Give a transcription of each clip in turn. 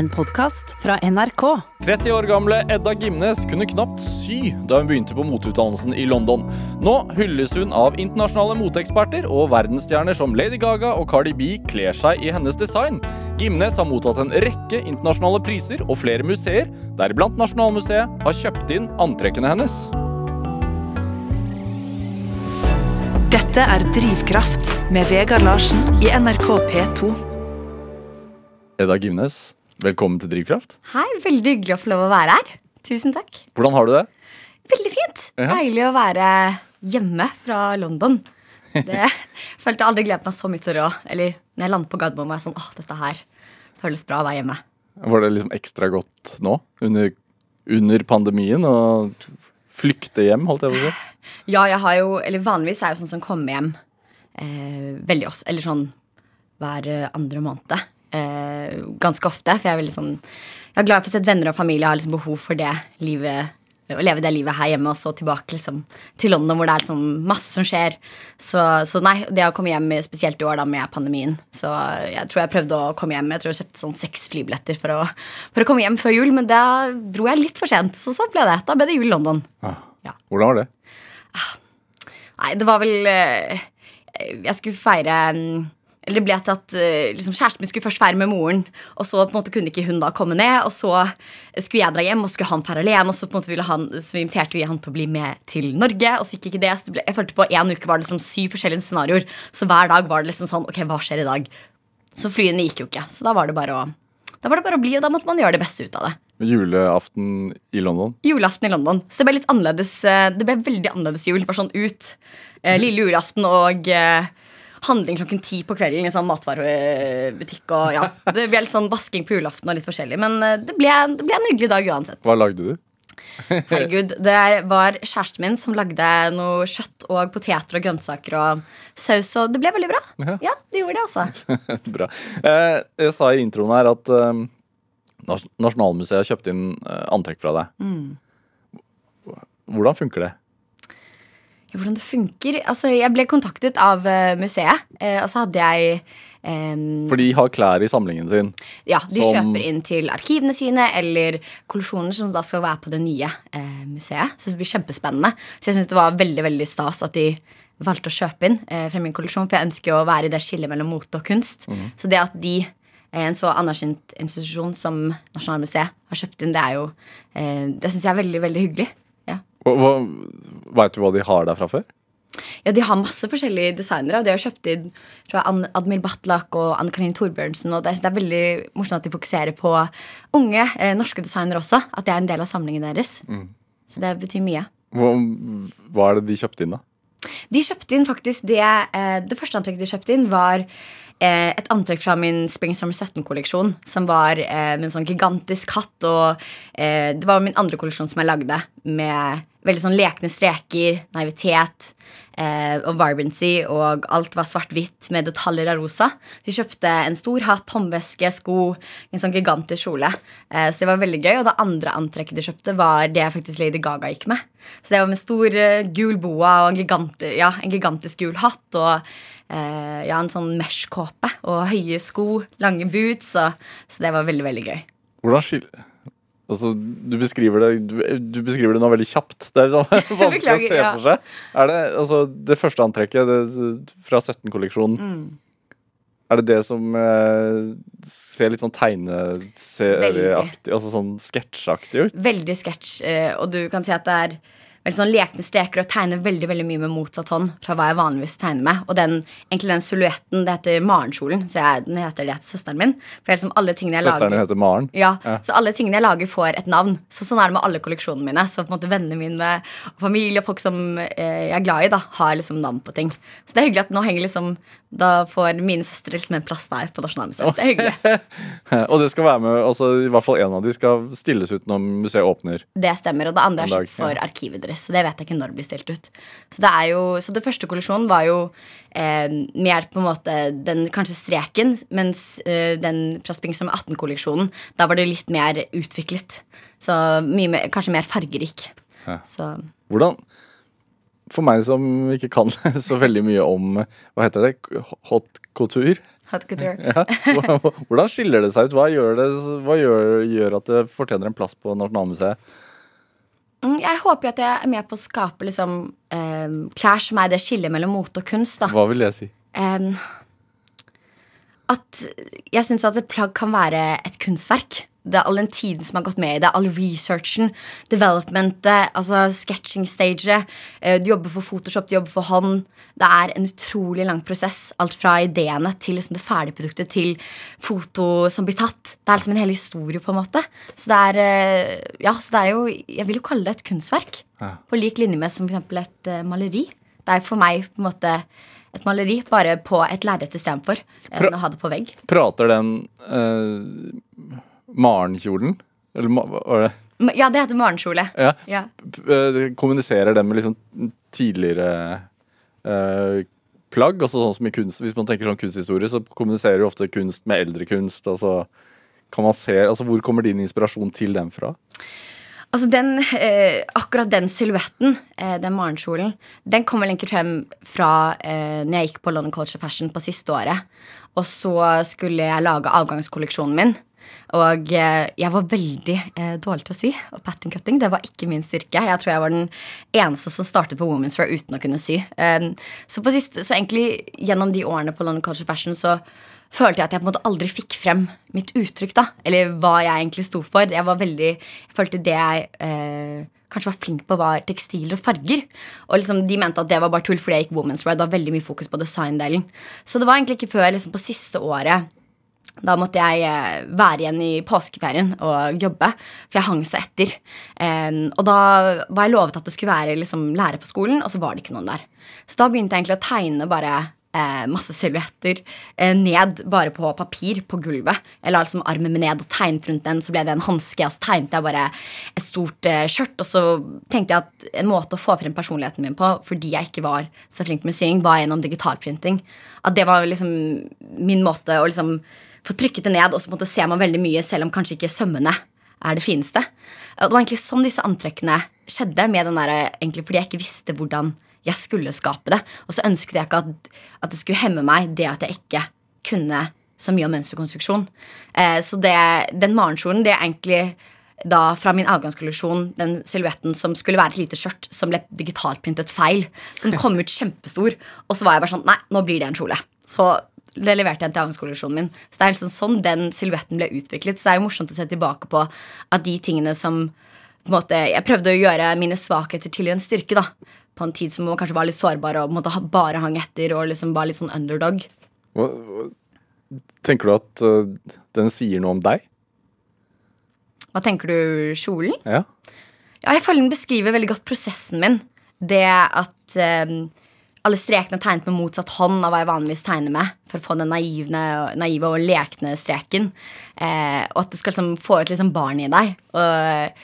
En podkast fra NRK. 30 år gamle Edda Gimnes kunne knapt sy da hun begynte på moteutdannelsen i London. Nå hylles hun av internasjonale moteeksperter, og verdensstjerner som Lady Gaga og Cardi B kler seg i hennes design. Gimnes har mottatt en rekke internasjonale priser, og flere museer, deriblant Nasjonalmuseet, har kjøpt inn antrekkene hennes. Dette er Drivkraft med Vegard Larsen i NRK P2. Edda Gimnes, velkommen til Drivkraft. Hei, veldig hyggelig å få lov å være her. Tusen takk. Hvordan har du det? Veldig fint. Ja. Deilig å være hjemme fra London. Det følte jeg aldri gledet meg så mye til å Eller når jeg landet på Gardermoen, var jeg sånn åh, dette her føles bra å være hjemme. Var det liksom ekstra godt nå, under, under pandemien, å flykte hjem, holdt jeg på å si? Ja, jeg har jo Eller vanligvis er jeg jo sånn som kommer hjem eh, veldig ofte. Eller sånn hver eh, andre måned. Eh, ganske ofte. For jeg er veldig sånn Jeg er glad for å se venner og familie. Jeg har liksom behov for det livet å leve det livet her hjemme og så tilbake liksom, til London, hvor det er liksom masse som skjer. Så, så nei, det å komme hjem, spesielt i år da med pandemien Så jeg tror jeg prøvde å komme hjem. Jeg tror jeg kjøpte sånn seks flybilletter for å, for å komme hjem før jul, men da dro jeg litt for sent. Så sånn ble det. Da ble det jul i London. Ah. Ja. Hvordan var det? Nei, det var vel eh, Jeg skulle feire mm, Eller det ble til at eh, liksom, kjæresten min skulle først være med moren, og så på en måte kunne ikke hun da komme ned. Og så skulle jeg dra hjem, og skulle han være alene, og så på en måte ville han, så inviterte vi han til å bli med til Norge. Og så gikk ikke det. Så det ble, jeg følte på en uke var det liksom syv forskjellige scenarioer. Så hver dag var det liksom sånn Ok, hva skjer i dag? Så flyene gikk jo ikke. Så da var det bare å da var det bare å bli, og da måtte man gjøre det beste ut av det. Julaften i London. Julaften i London. Så det ble litt annerledes eh, Det ble veldig annerledes jul. Bare sånn ut. Eh, lille julaften og handling klokken ti på kvelden i sånn matvarebutikk. Og ja, Det ble litt sånn vasking på julaften og litt forskjellig. Men eh, det ble, det ble en hyggelig dag uansett. Hva lagde du? Herregud, Det var kjæresten min som lagde noe kjøtt og poteter og grønnsaker og saus, og det ble veldig bra. Ja. Ja, det gjorde det, altså. Bra. Eh, jeg sa i introen her at eh, Nasjonalmuseet har kjøpt inn antrekk fra deg. Hvordan funker det? Ja, hvordan det funker? Altså, Jeg ble kontaktet av eh, museet, eh, og så hadde jeg um, For de har klær i samlingen sin. Ja, de Som- kjøper inn til arkivene sine eller kollisjoner som da skal være på det nye eh, museet. Så det blir kjempespennende. Så jeg syns det var veldig veldig stas at de valgte å kjøpe inn eh, fra min kollisjon, for jeg ønsker jo å være i det skillet mellom mote og kunst. Så det at de, en så anerkjent institusjon som Nasjonalmuseet, har kjøpt inn, det er jo eh, Det syns jeg er veldig, veldig hyggelig. Vet du hva de har der fra før? Ja, De har masse forskjellige designere. De har kjøpt inn tror jeg, Admir Batlak og Anne Karin Torbjørnsen. og det, det er veldig morsomt at de fokuserer på unge eh, norske designere også. At det er en del av samlingen deres. Så det betyr mye. Hva, hva er det de kjøpte inn, da? De kjøpte inn faktisk det eh, Det første antrekket de kjøpte inn, var eh, et antrekk fra min Spring Summer 17-kolleksjon. Som var eh, med en sånn gigantisk hatt. Og eh, det var min andre kolleksjon som jeg lagde, med veldig sånn lekne streker, naivitet eh, og vibrancy. Og alt var svart-hvitt med detaljer av rosa. De kjøpte en stor hatt, håndveske, sko, en sånn gigantisk kjole. Eh, så det var veldig gøy. Og det andre antrekket de kjøpte, var det faktisk Lady Gaga gikk med. Så det var med stor eh, gul boa og en, gigant, ja, en gigantisk gul hatt. Og eh, ja, en sånn mesh-kåpe og høye sko, lange boots. Og, så det var veldig, veldig gøy. Hvordan skil... Altså, du beskriver det du, du beskriver det nå veldig kjapt. Det er sånn vanskelig å se ja. for seg. Er det, altså, det første antrekket det, fra 17-kolleksjonen Mm. Er det det som eh, ser litt sånn tegneserieaktig Altså sånn sketsjaktig ut? Veldig sketsj. Eh, og du kan si at det er veldig sånn lekne streker og tegner veldig veldig mye med motsatt hånd fra hva jeg vanligvis tegner med. Og den, egentlig den silhuetten, det heter Marenkjolen. Så jeg, den heter det etter søsteren min. For liksom alle tingene jeg Søsteren lager heter Maren. ja, Ja. Så alle tingene jeg lager, får et navn. Så Sånn er det med alle kolleksjonene mine. Så på en måte vennene mine og familie og folk som eh, jeg er glad i, da har liksom navn på ting. Så det er hyggelig at nå henger liksom Da får mine søstre liksom en plass der på Nasjonalmuseet. Det er hyggelig. Og det skal være med, altså i hvert fall en av de skal stilles ut når museet åpner. Det stemmer, og det andre er kjøpt for ja. arkivet deres. Så det vet jeg ikke når det blir stilt ut. Så det, er jo, så det første kollisjonen var jo eh, mer på en måte den kanskje streken, mens eh, den fra Spring Summer 18-kolleksjonen, da var det litt mer utviklet. Så mye mer, kanskje mer fargerik. Ja. Så Hvordan For meg som ikke kan så veldig mye om Hva heter det? Hot couture? Hot couture. Ja. Hvordan skiller det seg ut? Hva gjør, det, hva gjør, gjør at det fortjener en plass på Nasjonalmuseet? Mm, Jeg håper jo at jeg er med på å skape liksom, eh, klær som er det skillet mellom mote og kunst. da Hva vil det si? Em, at jeg syns at et plagg kan være et kunstverk. Det er all den tiden som har gått med i det, all researchen, developmentet, altså sketching-staget. eh, Du jobber for Photoshop, du jobber for hånd. Det er en utrolig lang prosess. Alt fra ideene til liksom det ferdige produktet til foto som blir tatt. Det er liksom en hel historie, på en måte. Så det er, eh, ja, så det er jo Jeg vil jo kalle det et kunstverk. Ja. På lik linje med som f.eks. et eh, maleri. Det er for meg på en måte et maleri, bare på et lerret istedenfor enn å ha det på vegg. Prater den uh, Maren-kjolen? Eller hva var det? Ja, det heter morgenkjole. Ja. Ja. Eh, kommuniserer den med liksom tidligere eh, plagg? Altså sånn som i kunst, Hvis man tenker sånn kunsthistorie, så kommuniserer jo ofte kunst med eldre kunst. Altså, kan man se, altså Hvor kommer din inspirasjon til den fra? Altså den, eh, Akkurat den silhuetten, eh, den morgenkjolen, den kom vel egentlig frem fra eh, når jeg gikk på London Culture Fashion på siste året. Og så skulle jeg lage avgangskolleksjonen min. Og eh, jeg var veldig eh, dårlig til å sy. Og pattern cutting det var ikke min styrke. Jeg tror jeg var den eneste som startet på Women's Wear uten å kunne sy. Um, så, på sist, så egentlig gjennom de årene på London Culture Fashion så følte jeg at jeg på en måte aldri fikk frem mitt uttrykk. da Eller hva jeg egentlig sto for. Jeg var veldig, jeg følte det jeg eh, kanskje var flink på, var tekstiler og farger. Og liksom De mente at det var bare tull fordi jeg gikk Women's Wear. Det var veldig mye fokus på designdelen. Så det var egentlig ikke før liksom på siste året da måtte jeg eh, være igjen i påskeferien og jobbe, for jeg hang så etter. Og da var jeg lovet at det skulle være liksom, lærer på skolen, og så var det ikke noen der. Så da begynte jeg egentlig å tegne bare eh, masse silhuetter eh, ned bare på papir på gulvet. Jeg la liksom armen min ned og tegnet rundt den, så ble det en hanske. Og så tegnet jeg bare et stort eh, skjørt, og så tenkte jeg at en måte å få frem personligheten min på, fordi jeg ikke var så flink med sying, var gjennom digitalprinting. At det var liksom min måte å liksom få trykket det ned, og så ser man veldig mye, selv om kanskje ikke sømmene er det fineste. Det var egentlig sånn disse antrekkene skjedde, der, egentlig fordi jeg ikke visste hvordan jeg skulle skape det. Og så ønsket jeg ikke at, at det skulle hemme meg, det at jeg ikke kunne så mye om mønsterkonstruksjon. Eh, så det, den morgenkjolen, det er egentlig da fra min avgangskolleksjon den silhuetten som skulle være et lite skjørt, som ble digitalprintet feil. Som kom ut kjempestor. Og så var jeg bare sånn Nei, nå blir det en kjole. Så det leverte jeg til avgangskolleksjonen min. Så det er liksom sånn den silhuetten ble utviklet. Så det er jo morsomt å se tilbake på at de tingene som på en måte, Jeg prøvde å gjøre mine svakheter til en styrke. da På en tid som man kanskje var litt sårbar og på en måte bare hang etter og liksom var litt sånn underdog. Hva, tenker du at uh, den sier noe om deg? Hva tenker du, kjolen? Ja. Ja, jeg føler den beskriver veldig godt prosessen min. Det at eh, alle strekene er tegnet med motsatt hånd av hva jeg vanligvis tegner med. For å få den naive, naive og lekne streken. Eh, og at det skal liksom få ut liksom barn i deg. Og,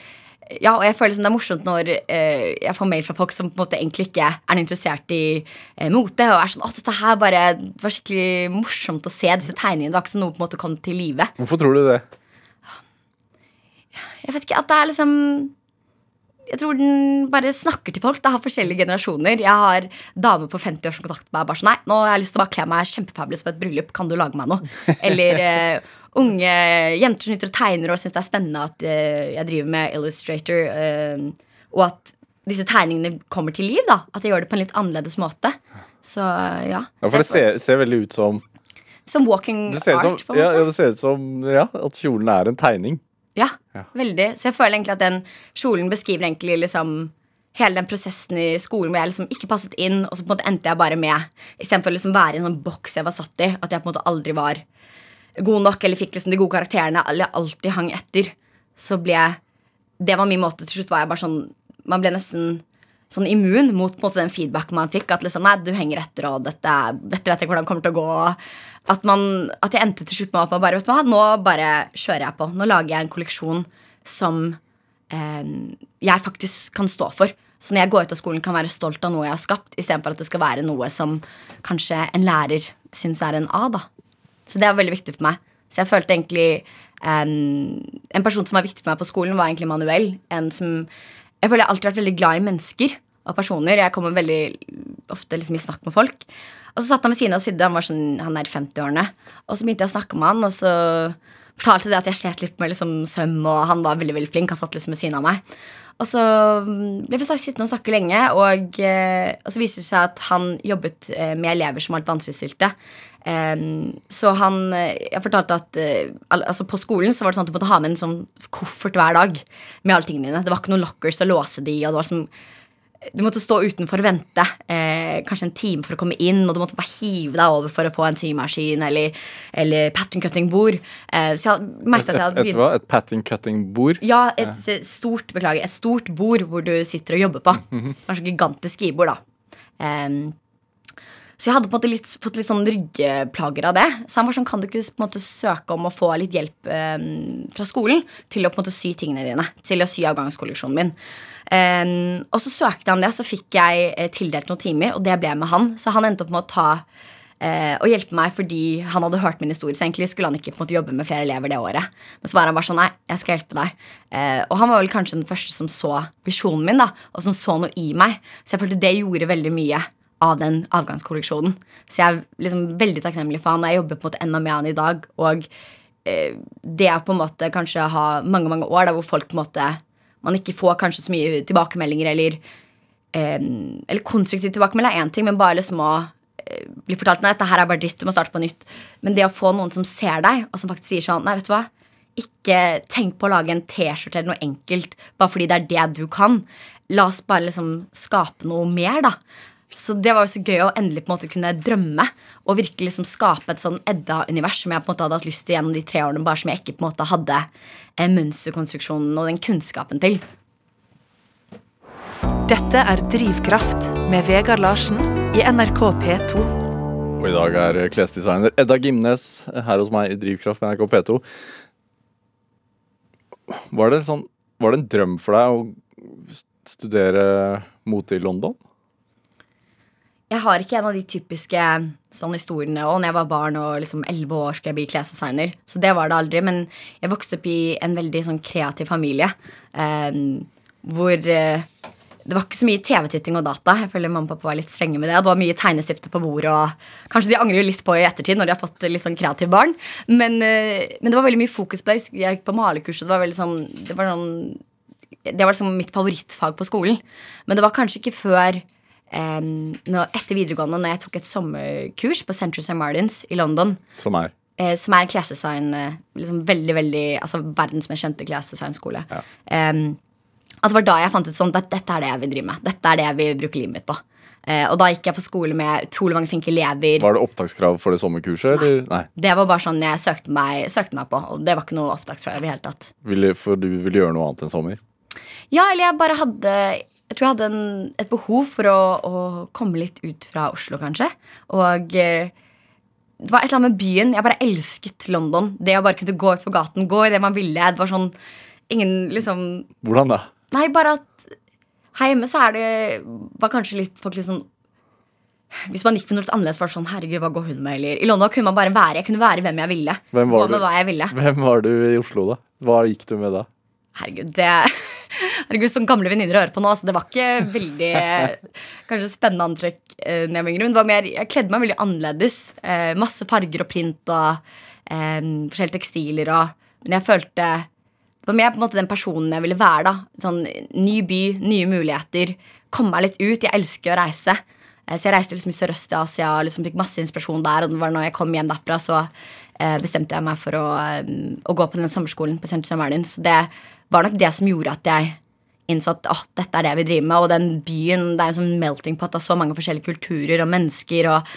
ja, og jeg føler liksom det er morsomt når eh, jeg får mail fra folk som på en måte egentlig ikke er interessert i eh, mote. Og er sånn at dette her bare det var skikkelig morsomt å se disse tegningene. Det var ikke sånn noe på en måte kom til live. Hvorfor tror du det? Jeg vet ikke, at det er liksom Jeg tror den bare snakker til folk. Det har forskjellige generasjoner. Jeg har damer på 50 år som kontakter meg. Bare sånn, nei, nå har jeg lyst til å bare kle meg kjempefabulous på et bryllup. Kan du lage meg noe? Eller uh, unge jenter som sitter og tegner og syns det er spennende at uh, jeg driver med Illustrator. uh, og at disse tegningene kommer til liv. da At jeg gjør det på en litt annerledes måte. Så ja. Ja, For det ser, ser veldig ut som Som walking art, som, på en måte. ja, det ser ut som ja, at kjolen er en tegning. Ja, Ja. veldig. Så jeg føler egentlig at den kjolen beskriver egentlig liksom hele den prosessen i skolen hvor jeg liksom ikke passet inn, og så på en måte endte jeg bare med Istedenfor å liksom være i en sånn boks jeg var satt i, at jeg på en måte aldri var god nok eller fikk liksom de gode karakterene, eller alltid hang etter, så ble jeg Det var min måte. Til slutt var jeg bare sånn Man ble nesten sånn immun mot på en måte den feedbacken man fikk. At liksom, nei, du henger etter, og dette, dette vet jeg hvordan det kommer til å gå. At, man, at jeg endte til slutt med at bare, vet du hva, nå bare kjører jeg på. Nå lager jeg en kolleksjon som eh, jeg faktisk kan stå for. Så når jeg går ut av skolen, kan være stolt av noe jeg har skapt, istedenfor at det skal være noe som kanskje en lærer syns er en A. da. Så det er veldig viktig for meg. Så jeg følte egentlig eh, En person som var viktig for meg på skolen, var egentlig Manuel. En som Jeg føler jeg alltid har vært veldig glad i mennesker og personer. Jeg kommer veldig ofte liksom i snakk med folk. Og så satt han ved siden av og sydde. Han var sånn, han er i 50-årene. Og så begynte jeg å snakke med han, og så fortalte det at jeg slet litt med liksom søm, og han var veldig veldig flink. Han satt liksom ved siden av meg. Og så mm, ble vi sittende og snakke lenge, og, eh, og, så viste det seg at han jobbet eh, med elever som var litt vanskeligstilte. så han Jeg fortalte at altså på skolen så var det sånn at du måtte ha med en sånn koffert hver dag med alle tingene dine. Det var ikke noen lockers å låse de, og det var sånn du måtte stå utenfor og vente eh, kanskje en time for å komme inn, og du måtte bare hive deg over for å få en symaskin eller, eller pattern cutting-bord. Eh, så jeg merket at jeg hadde begynt Et, et pattern cutting-bord? Ja, et ja. stort beklager, et stort bord hvor du sitter og jobber på. Mm -hmm. Kanskje gigantisk skrivebord, da. Um, så jeg hadde på en måte litt, fått litt sånn ryggeplager av det. Så han var sånn, kan du ikke på en måte søke om å få litt hjelp eh, fra skolen til å på en måte sy tingene dine? Til å sy avgangskolleksjonen min. Eh, og så søkte han det, og så fikk jeg eh, tildelt noen timer, og det ble med han. Så han endte opp med å ta uh, og hjelpe meg fordi han hadde hørt min historie. Så egentlig skulle han ikke på en måte jobbe med flere elever det året. Men så var han bare sånn Nei, jeg skal hjelpe deg. Uh, og han var vel kanskje den første som så visjonen min, da, og som så noe i meg. Så jeg følte det gjorde veldig mye av den avgangskolleksjonen. Så jeg er liksom veldig takknemlig for han, jeg jobber på en måte enda med han i dag. Og det å på en måte kanskje ha mange mange år da, hvor folk på en måte man ikke får kanskje så mye tilbakemeldinger eller eh, Eller konstruktiv tilbakemelding er én ting, men bare liksom å eh, bli fortalt nei, dette her er bare dritt, du må starte på nytt. Men det å få noen som ser deg, og som faktisk sier sånn Nei, vet du hva, ikke tenk på å lage en T-skjorte eller noe enkelt bare fordi det er det du kan. La oss bare liksom skape noe mer, da. Så det var jo så gøy å endelig på en måte kunne drømme og virkelig liksom skape et sånn Edda-univers som jeg på en måte hadde hatt lyst til gjennom de tre årene, bare som jeg ikke på en måte hadde mønsterkonstruksjonen og den kunnskapen til. Dette er Drivkraft med Vegard Larsen i NRK P2. Og i dag er klesdesigner Edda Gimnes her hos meg i Drivkraft med NRK P2. Var det, sånn, var det en drøm for deg å studere mote i London? Jeg har ikke en av de typiske sånn historiene. Og når jeg var barn og liksom 11 år skulle jeg bli klesdesigner. Så det var det aldri. Men jeg vokste opp i en veldig sånn kreativ familie. Eh, hvor eh, det var ikke så mye TV-titting og data. Jeg føler mamma og pappa var litt strenge med det. Det var mye tegnestifter på bordet, og kanskje de angrer litt på i ettertid når de har fått litt sånn kreative barn. Men, eh, men, det var veldig mye fokus på det. Jeg gikk på malekurs, og det var veldig sånn Det var, noen, det var liksom mitt favorittfag på skolen. Men det var kanskje ikke før når, etter videregående, når jeg tok et sommerkurs på Central St. Martins i London Som er? Uh, som er en klesdesign uh, liksom veldig, veldig, altså verdens mest kjente klesdesignskole. Ja. Um, at det var da jeg fant ut sånn at dette er det jeg vil drive med. Dette er det jeg vil bruke livet mitt på. Uh, og da gikk jeg på skole med utrolig mange flinke elever. Var det opptakskrav for det sommerkurset? Nei. Nei. Det var bare sånn jeg søkte meg, søkte meg, på. Og det var ikke noe opptakskrav i det hele tatt. Ville, for du ville gjøre noe annet enn sommer? Ja, eller jeg bare hadde jeg tror jeg hadde en, et behov for å, å, komme litt ut fra Oslo, kanskje. Og eh, det var et eller annet med byen. Jeg bare elsket London. Det å bare kunne gå ut på gaten, gå i det man ville. Det var sånn ingen liksom Hvordan da? Nei, bare at her hjemme så er det var kanskje litt folk litt sånn hvis man gikk på noe litt annerledes, var det sånn Herregud, hva går hun med? Eller I London kunne man bare være. Jeg kunne være hvem jeg ville. Hvem var, du? Hvem var du i Oslo, da? Hva gikk du med da? Herregud, det Herregud, som gamle venninner hører på nå. Altså, det var ikke veldig kanskje spennende antrekk eh, når jeg var yngre. Men det var mer, jeg kledde meg veldig annerledes. Eh, masse farger og print og eh, forskjellige tekstiler. Og, men jeg følte Det var mer på en måte den personen jeg ville være. da Sånn Ny by, nye muligheter. Komme meg litt ut. Jeg elsker å reise. Eh, så jeg reiste liksom i Sørøst-Asia og liksom fikk masse inspirasjon der. Og det var når jeg kom hjem derfra, så eh, bestemte jeg meg for å, um, å gå på den sommerskolen på St. Martins. Det var nok det som gjorde at jeg innså at oh, dette er det jeg vil drive med. Og den byen, det er en sånn melting pot av så mange forskjellige kulturer og mennesker. og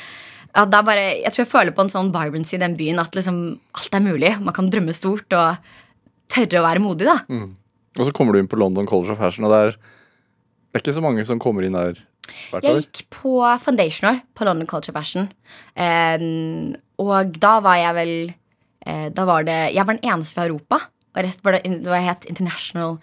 ja, det er bare, Jeg tror jeg føler på en sånn vibrancy i den byen at liksom alt er mulig. Man kan drømme stort og tørre å være modig. da. Mm. Og så kommer du inn på London College of Fashion, og det er, det er ikke så mange som kommer inn der. Jeg gikk på foundationer på London College of Fashion. eh, og da var jeg vel eh, Da var det Jeg var den eneste fra Europa. Og det, var het International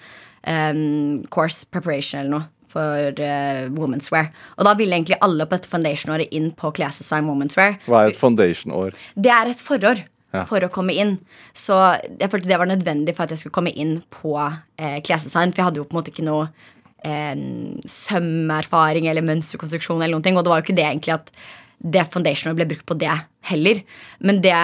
um, course preparation eller noe for uh, Women's Wear. Og da ville egentlig alle på et foundation-året inn på klesdesign Women's Wear. Hva er et foundation-år? Det er et forår. Ja. For å komme inn. Så jeg følte det var nødvendig for at jeg skulle komme inn på eh, klesdesign. For jeg hadde jo på en måte ikke noe eh, sømmerfaring eller mønsterkonstruksjon eller noen ting. Og det var jo ikke det egentlig at det foundationet ble brukt på det heller. Men det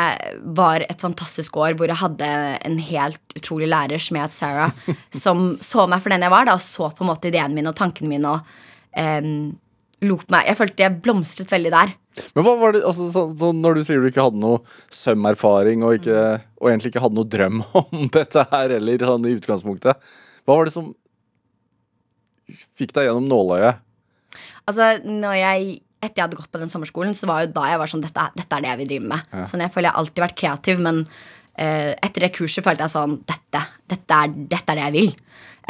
var et fantastisk år hvor jeg hadde en helt utrolig lærer som het Sarah, som så meg for den jeg var, da, og så på en måte ideene mine og tankene mine og um, lot meg Jeg følte jeg blomstret veldig der. Men hva var det, altså, så, så Når du sier du ikke hadde noe sømmerfaring og, ikke, og egentlig ikke hadde noe drøm om dette her heller, sånn i utgangspunktet, hva var det som fikk deg gjennom nåløyet? Altså, når jeg etter jeg hadde gått på den sommerskolen, så var jo da jeg var sånn Dette, dette er det jeg vil drive med. Ja. Sånn, jeg føler jeg har alltid vært kreativ, men eh, etter det kurset følte jeg sånn Dette, dette, er, dette er det jeg vil.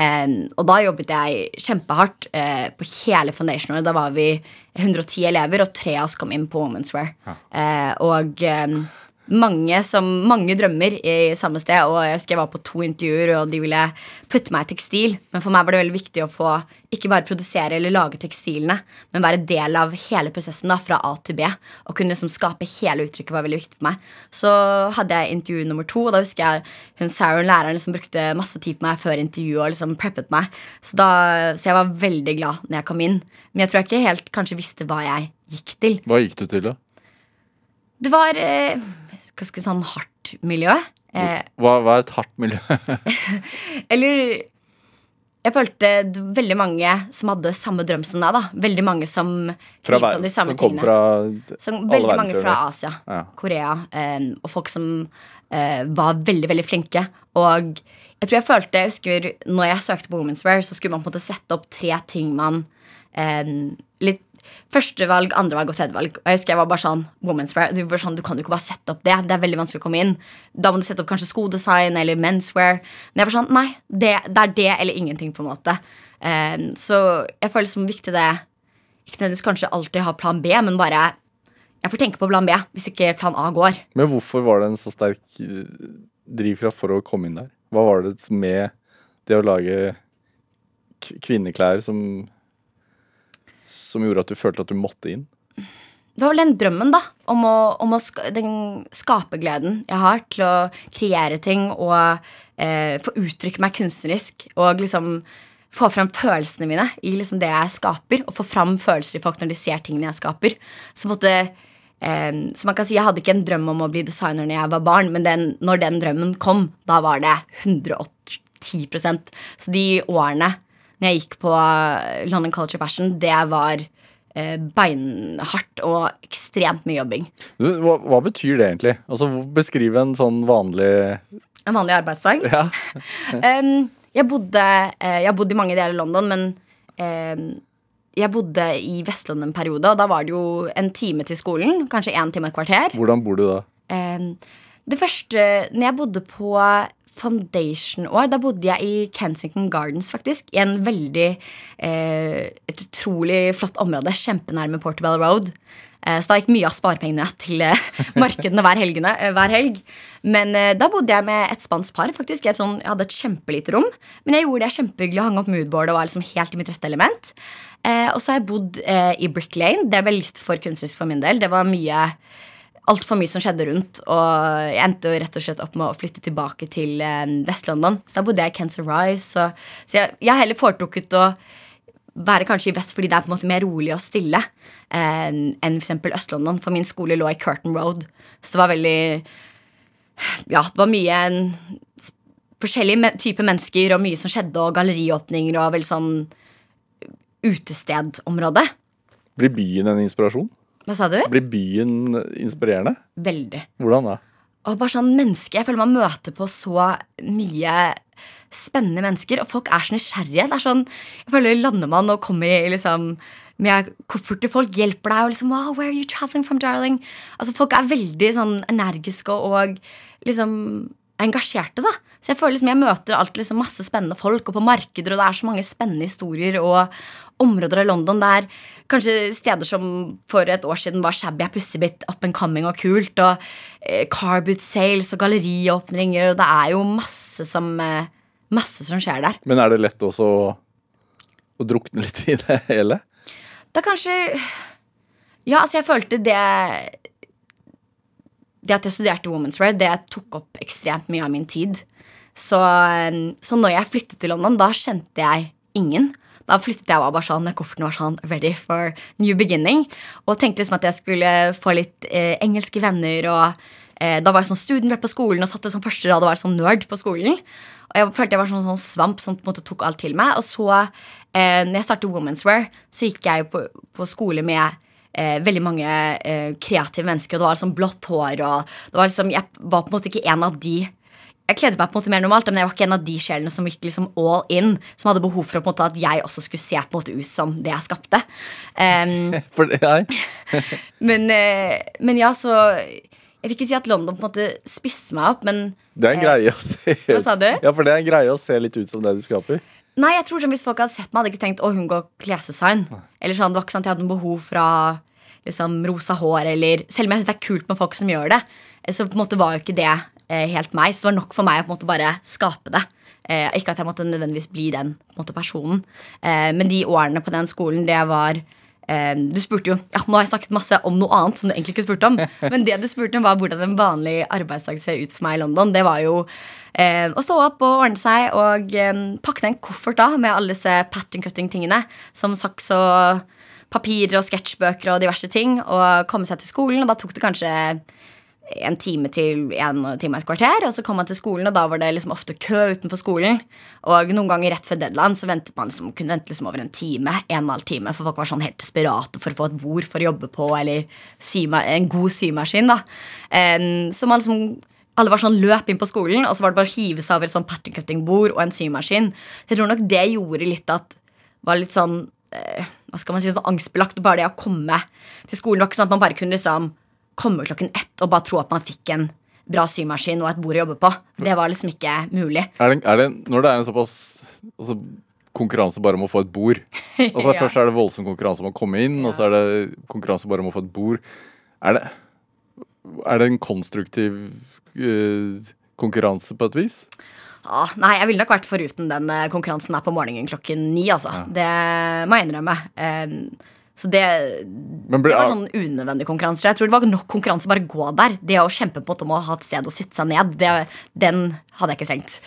Eh, og da jobbet jeg kjempehardt eh, på hele foundationåret. Da var vi 110 elever, og tre av oss kom inn på Women's Wear. Eh, og mange, som, mange drømmer i samme sted. Og jeg husker jeg var på to intervjuer, og de ville putte meg i tekstil. Men for meg var det veldig viktig å få ikke bare produsere eller lage tekstilene, men være del av hele prosessen da, fra A til B. Og kunne liksom skape hele uttrykket var veldig viktig for meg. Så hadde jeg intervju nummer to, og da husker jeg hun Sharon, læreren, liksom brukte masse tid på meg før intervjuet og liksom preppet meg. Så, da, så jeg var veldig glad når jeg kom inn. Men jeg tror jeg ikke helt kanskje visste hva jeg gikk til. Hva gikk du til, da? Det var eh, ganske sånn hardt miljø. Eh, Hva, hva er et hardt miljø? eller jeg følte veldig mange som hadde samme drøm som deg. da Veldig mange som Fra gikk om de samme som kom tingene. fra Som veldig mange fra Asia, Ja. Korea, eh, og folk som eh, var veldig, veldig flinke. Og jeg tror jeg følte Jeg husker når jeg søkte på Women's Wear, så skulle man på en måte sette opp tre ting man eh, Førstevalg, andrevalg og tredjevalg. Og jeg husker jeg var bare sånn Women's Wear. Du, sånn, du kan jo ikke bare sette opp det. Det er veldig vanskelig å komme inn. Da må du sette opp kanskje skodesign eller menswear. Men jeg var sånn, nei, det, det er det eller ingenting, på en måte. Um, så jeg føler det som viktig det Ikke nødvendigvis kanskje alltid ha plan B, men bare jeg får tenke på plan B hvis ikke plan A går. Men hvorfor var det en så sterk eh, drivkraft for å komme inn der? Hva var det med det å lage kvinneklær som som gjorde at du følte at du måtte inn? Det var vel den drømmen, da. Om å, om å ska, den skapergleden jeg har til å kreere ting og eh, få uttrykke meg kunstnerisk. Og liksom få fram følelsene mine i liksom det jeg skaper. Og få fram følelser i folk når de ser tingene jeg skaper. Så måtte eh, så man kan si Jeg hadde ikke en drøm om å bli designer når jeg var barn, men den, når den drømmen kom, da var det 110% Så de årene når jeg gikk på eh, London Culture Fashion, det var eh, beinhardt og ekstremt mye jobbing. Hva, hva betyr det egentlig? Altså, Beskriv en sånn vanlig En vanlig arbeidsdag. Ja. Jeg, bodde, eh, jeg bodde i mange deler av London, men jeg bodde i Vest-London en periode, og da var det jo en time til skolen. Kanskje én time og et kvarter. Hvordan bor du da? Det første Når jeg bodde på foundation-år, da bodde jeg i Kensington Gardens, faktisk. I en veldig eh, Et utrolig flott område. Kjempenærme Portobello Road. Eh, så da gikk mye av sparepengene til eh, markedene hver, helgene, eh, hver helg. Men eh, da bodde jeg med et spansk par. faktisk Jeg, sånn, jeg hadde et kjempelite rom. Men jeg gjorde det kjempehyggelig og hang opp moodboard og var liksom helt i mitt rette element. Eh, og så har jeg bodd i Brick Lane. Det ble litt for kunstnerisk for min del. Det var mye altfor mye som skjedde rundt. Og jeg endte rett og slett opp med å flytte tilbake til eh, Vest-London. Så da bodde jeg i Cancer Rise. Så, så jeg, jeg har heller foretrukket å være kanskje i vest fordi det er på en måte mer rolig og stille eh, enn f.eks. Øst-London. For min skole lå i Curtain Road. Så det var veldig Ja, det var mye en, forskjellige men- typer mennesker og mye som skjedde, og galleriåpninger og veldig sånn utestedområde. Blir byen en inspirasjon? Hva sa du? Blir byen inspirerende? Veldig. Hvordan da? Og bare sånn menneske, Jeg føler man møter på så mye spennende mennesker, og folk er så nysgjerrige. Det er sånn, jeg føler Lander man og kommer i liksom med koffert til folk, hjelper deg og liksom wow, Where are you traveling from, darling? Altså Folk er veldig sånn energiske og liksom engasjerte. da Så jeg føler liksom jeg møter alltid liksom masse spennende folk, og på markeder, og det er så mange spennende historier og områder av London der kanskje steder som for et år siden var shabby, er plutselig blitt up and coming og kult. Og eh, carboot sales og galleriåpninger, og det er jo masse som eh, Masse som skjer der. Men er det lett også å, å drukne litt i det hele? Det er kanskje Ja, altså, jeg følte det Det at jeg studerte Women's Wear, det tok opp ekstremt mye av min tid. Så, så når jeg flyttet til London, da kjente jeg ingen. Da flyttet jeg bare sånn, kofferten var sånn ready for new beginning. Og tenkte liksom at jeg skulle få litt eh, engelske venner. Og eh, da var jeg sånn student på skolen og satte som første rad og var sånn nerd på skolen. Og jeg følte jeg var sånn, sånn svamp som på en måte tok alt til meg. Og så, eh, når jeg startet Women's Wear, så gikk jeg på, på skole med eh, veldig mange eh, kreative mennesker, og det var liksom blått hår, og det var liksom, jeg var på en måte ikke en av de jeg kledde meg på en måte mer normalt, men jeg var ikke en av de sjelene som gikk liksom all in. Som hadde behov for måte at jeg også skulle se på en måte ut som det jeg skapte. Um, For det er men, eh, men ja, så Jeg vil ikke si at London på en måte spiste meg opp, men Det er en greie å se Hva sa du? Ja, for det er en greie å se litt ut som det du skaper. Nei, jeg tror sånn Hvis folk hadde sett meg, hadde jeg ikke tenkt å hun går klesdesign. Eller sånn, det var ikke sånn at jeg hadde noe behov fra liksom, rosa hår, eller Selv om jeg syns det er kult med folk som gjør det, eh, så på en måte var jo ikke det eh, helt meg. Så det var nok for meg å på en måte bare skape det. Eh, ikke at jeg måtte nødvendigvis bli den måte, personen. Eh, men de årene på den skolen, det var eh, Du spurte jo Ja, nå har jeg snakket masse om noe annet som du egentlig ikke spurte om. Men det du spurte om, var hvordan en vanlig arbeidsdag ser ut for meg i London. Det var jo eh, å stå opp og ordne seg og eh, pakke ned en koffert da med alle disse pattern cutting-tingene. Som saks og papirer og sketsjbøker og diverse ting. Og komme seg til skolen. Og da tok det kanskje en time til en time og et kvarter. Og så kom man til skolen, og da var det liksom ofte kø utenfor skolen. Og noen ganger rett før deadline så ventet man liksom, kunne vente liksom over en time. En og en halv time, For folk var sånn helt desperate for å få et bord for å jobbe på, eller en god symaskin. da Så man liksom alle var sånn løp inn på skolen, og så var det bare å hive seg over et sånn pattern cutting-bord og en symaskin. Jeg tror nok det gjorde litt at var litt sånn eh, Hva skal man si, sånn angstbelagt. Bare det å komme til skolen. Det var ikke sånn at man bare kunne liksom komme klokken ett og bare tro at man fikk en bra symaskin og et bord å jobbe på. Det var liksom ikke mulig. Er det, er det, når det er en såpass altså, konkurranse bare om å få et bord altså, Ja. Først er det voldsom konkurranse om å komme inn, og så er det konkurranse bare om å få et bord. Er det, er det en konstruktiv uh, konkurranse på et vis? Ah, nei, jeg ville nok vært foruten den eh, konkurransen her på morgenen klokken ni, altså. Det må jeg innrømme. Em, så det, ble, det var sånn unødvendig konkurranse. Jeg tror det var nok konkurranse bare gå der. Det å kjempe på om å ha et sted å sitte seg ned, det, den hadde jeg ikke trengt.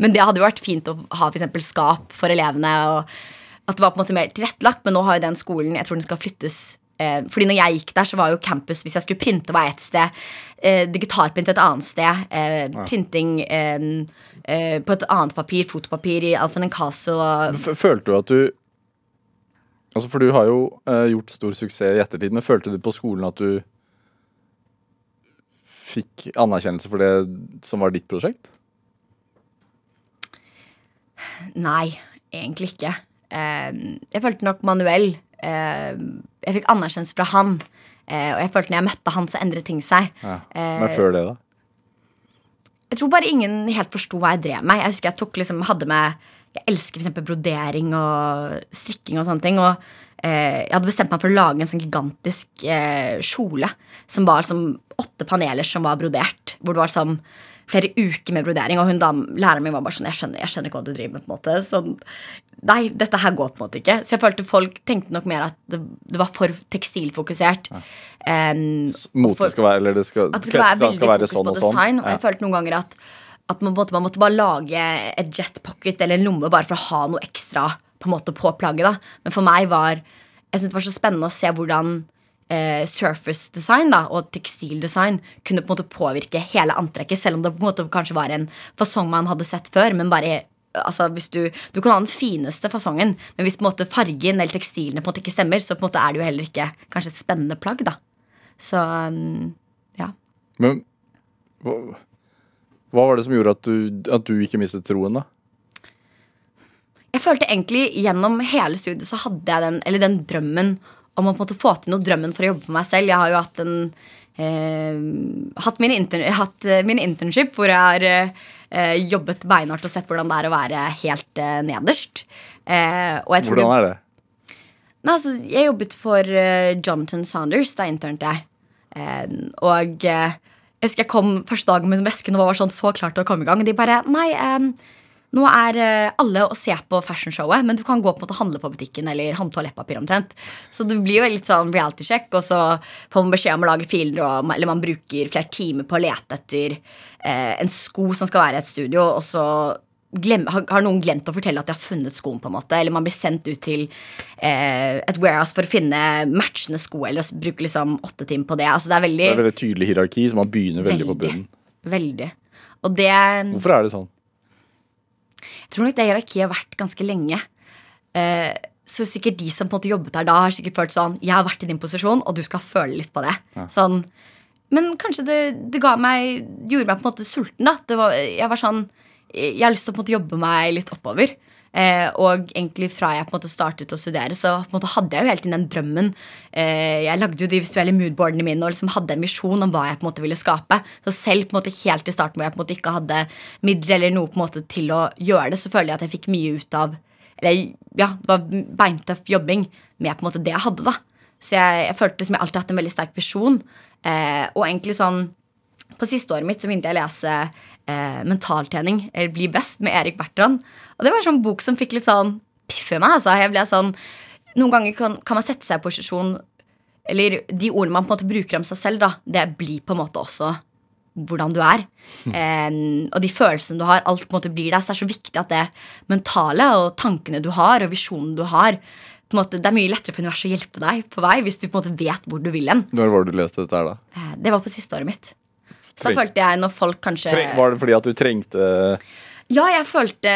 Men det hadde jo vært fint å ha for skap for elevene. Og at det var på en måte mer tilrettelagt. Men nå har jo den skolen Jeg tror den skal flyttes. Eh, fordi når jeg gikk der, så var jo campus Hvis jeg skulle printe, var ett sted. Eh, digitalprint et annet sted. Eh, Printing eh, på et annet papir. Fotopapir i Alphen Castle. Og, følte du at du Altså For du har jo eh, gjort stor suksess i ettertid, men følte du på skolen at du fikk anerkjennelse for det som var ditt prosjekt? Nei, egentlig ikke. Eh, jeg følte nok Manuel eh, Jeg fikk anerkjennelse fra han. Eh, og jeg følte når jeg møtte han, så endret ting seg. Ja. Eh, Men før det, da? Jeg tror bare ingen helt forsto hva jeg drev med. Jeg husker jeg tok liksom, hadde med Jeg elsker eksempel brodering og strikking og sånne ting. Og eh, jeg hadde bestemt meg for å lage en sånn gigantisk eh, kjole som var som åtte paneler som var brodert. Hvor det var sånn flere uker med brodering. Og hun da, læreren min var bare sånn Jeg skjønner, jeg skjønner ikke hva du driver med. på en måte Sånn, Nei, dette her går på en måte ikke. Så jeg følte folk tenkte nok mer at det, det var for tekstilfokusert. Um, Mote skal være Eller det skal, at det skal være skal være sånn og sånn. Og Ja. jeg følte noen ganger at, at man, måtte, man måtte bare lage et jetpocket eller en lomme bare for å ha noe ekstra på, en måte, på plagget. da Men for meg var Jeg synes det var så spennende å se hvordan eh, surface design da, og tekstildesign kunne på en måte påvirke hele antrekket, selv om det på en måte kanskje var en fasong man hadde sett før. Men bare Altså, hvis du, du kan ha den fineste fasongen, men hvis på en måte fargen eller tekstilene på en måte ikke stemmer, så på en måte er det jo heller ikke kanskje et spennende plagg. da Så um, ja. Men hva, var det som gjorde at du, at du ikke mistet troen, da? Jeg følte egentlig gjennom hele studiet så hadde jeg den, eller den drømmen om å på en måte få til noe drømmen for å jobbe for meg selv. Jeg har jo hatt en eh, hatt, min intern, hatt eh, min internship hvor jeg har eh, jobbet beinhardt og sett hvordan det er å være helt eh, nederst. Eh, Hvordan er det? Nei, altså, jeg jobbet for eh, Jonathan Saunders da internerte jeg. Og jeg husker jeg kom første dagen med vesken og var sånn så klar til å komme i gang. Og de bare Nei, eh, nå er eh, alle å se på fashionshowet, men du kan gå på en måte handle på butikken eller handle toalettpapir omtrent. Så det blir jo litt sånn reality check, og så får man beskjed om å lage filer, og, eller man bruker flere timer på å lete etter eh, en sko som skal være i et studio, og så glem, har, har noen glemt å fortelle at de har funnet skoen, på en måte eller man blir sendt ut til eh, et warehouse for å finne matchende sko, eller bruke liksom åtte timer på det. Altså, det er veldig, Det er veldig tydelig hierarki, så man begynner veldig, på bunnen. Veldig. Og det Hvorfor er det sånn? Jeg tror nok det hierarkiet har vært ganske lenge. Eh, så sikkert de som på en måte jobbet der da, har sikkert følt sånn Jeg har vært i din posisjon, og du skal føle litt på det. Sånn, men kanskje det, det ga meg gjorde meg på en måte sulten. da det var, Jeg var sånn Jeg har lyst til å måte jobbe meg litt oppover. Eh, og egentlig fra jeg på en måte startet å studere, så på en måte hadde jeg jo hele tiden den drømmen. Eh, jeg lagde jo de visuelle moodboardene mine og liksom hadde en misjon om hva jeg på en måte ville skape. Så selv på en måte helt i starten hvor jeg på en måte ikke hadde midler eller noe på en måte til å gjøre det, så føler jeg at jeg fikk mye ut av Eller ja, det var beintøff jobbing med på en måte det jeg hadde, da. Så jeg, jeg følte som jeg alltid har hatt en veldig sterk visjon. Eh, og egentlig sånn på siste året mitt så begynte jeg å lese eh, Mentaltrening, eller Bli best, med Erik Bertrand. Og det var en sånn bok som fikk litt sånn piff i meg. Altså. Jeg ble sånn, Noen ganger kan, kan man sette seg i posisjon Eller de ordene man på en måte bruker om seg selv, da, det blir på en måte også hvordan du er. Eh, og de følelsene du har, alt på en måte blir der. Så det er så viktig at det mentale og tankene du har, og visjonen du har på en måte, Det er mye lettere for universet å hjelpe deg på vei hvis du på en måte vet hvor du vil hen. Når var det du leste dette her, da? Eh, Det var på siste året mitt. Så da følte jeg når folk kanskje Treng, var det fordi at du trengte Ja, jeg følte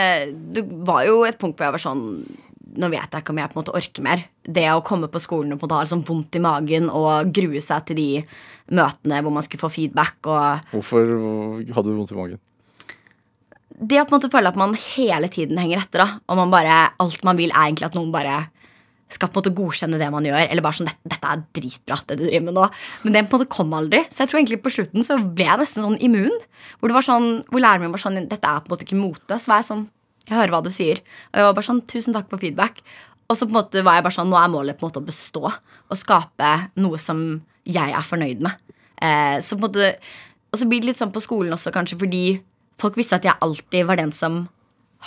Det var jo et punkt hvor jeg var sånn Nå vet jeg ikke om jeg på en måte orker mer. Det å komme på skolen og på en måte ha sånn vondt i magen og grue seg til de møtene hvor man skulle få feedback og Hvorfor hadde du vondt i magen? Det å på en måte føle at man hele tiden henger etter, da. Og man bare, alt man vil, er egentlig at noen bare skal på en måte godkjenne det man gjør. Eller bare sånn, dette, er dritbra, det du driver med nå. Men det på en måte kom aldri. Så jeg tror egentlig på slutten så ble jeg nesten sånn immun. Hvor det var sånn, hvor læreren min var sånn Dette er på en måte ikke mote. Så var jeg sånn Jeg hører hva du sier. Og jeg var bare sånn Tusen takk for feedback. Og så på en måte var jeg bare sånn Nå er målet på en måte å bestå. Og skape noe som jeg er fornøyd med. Eh, så på en måte Og så blir det litt sånn på skolen også, kanskje, fordi folk visste at jeg alltid var den som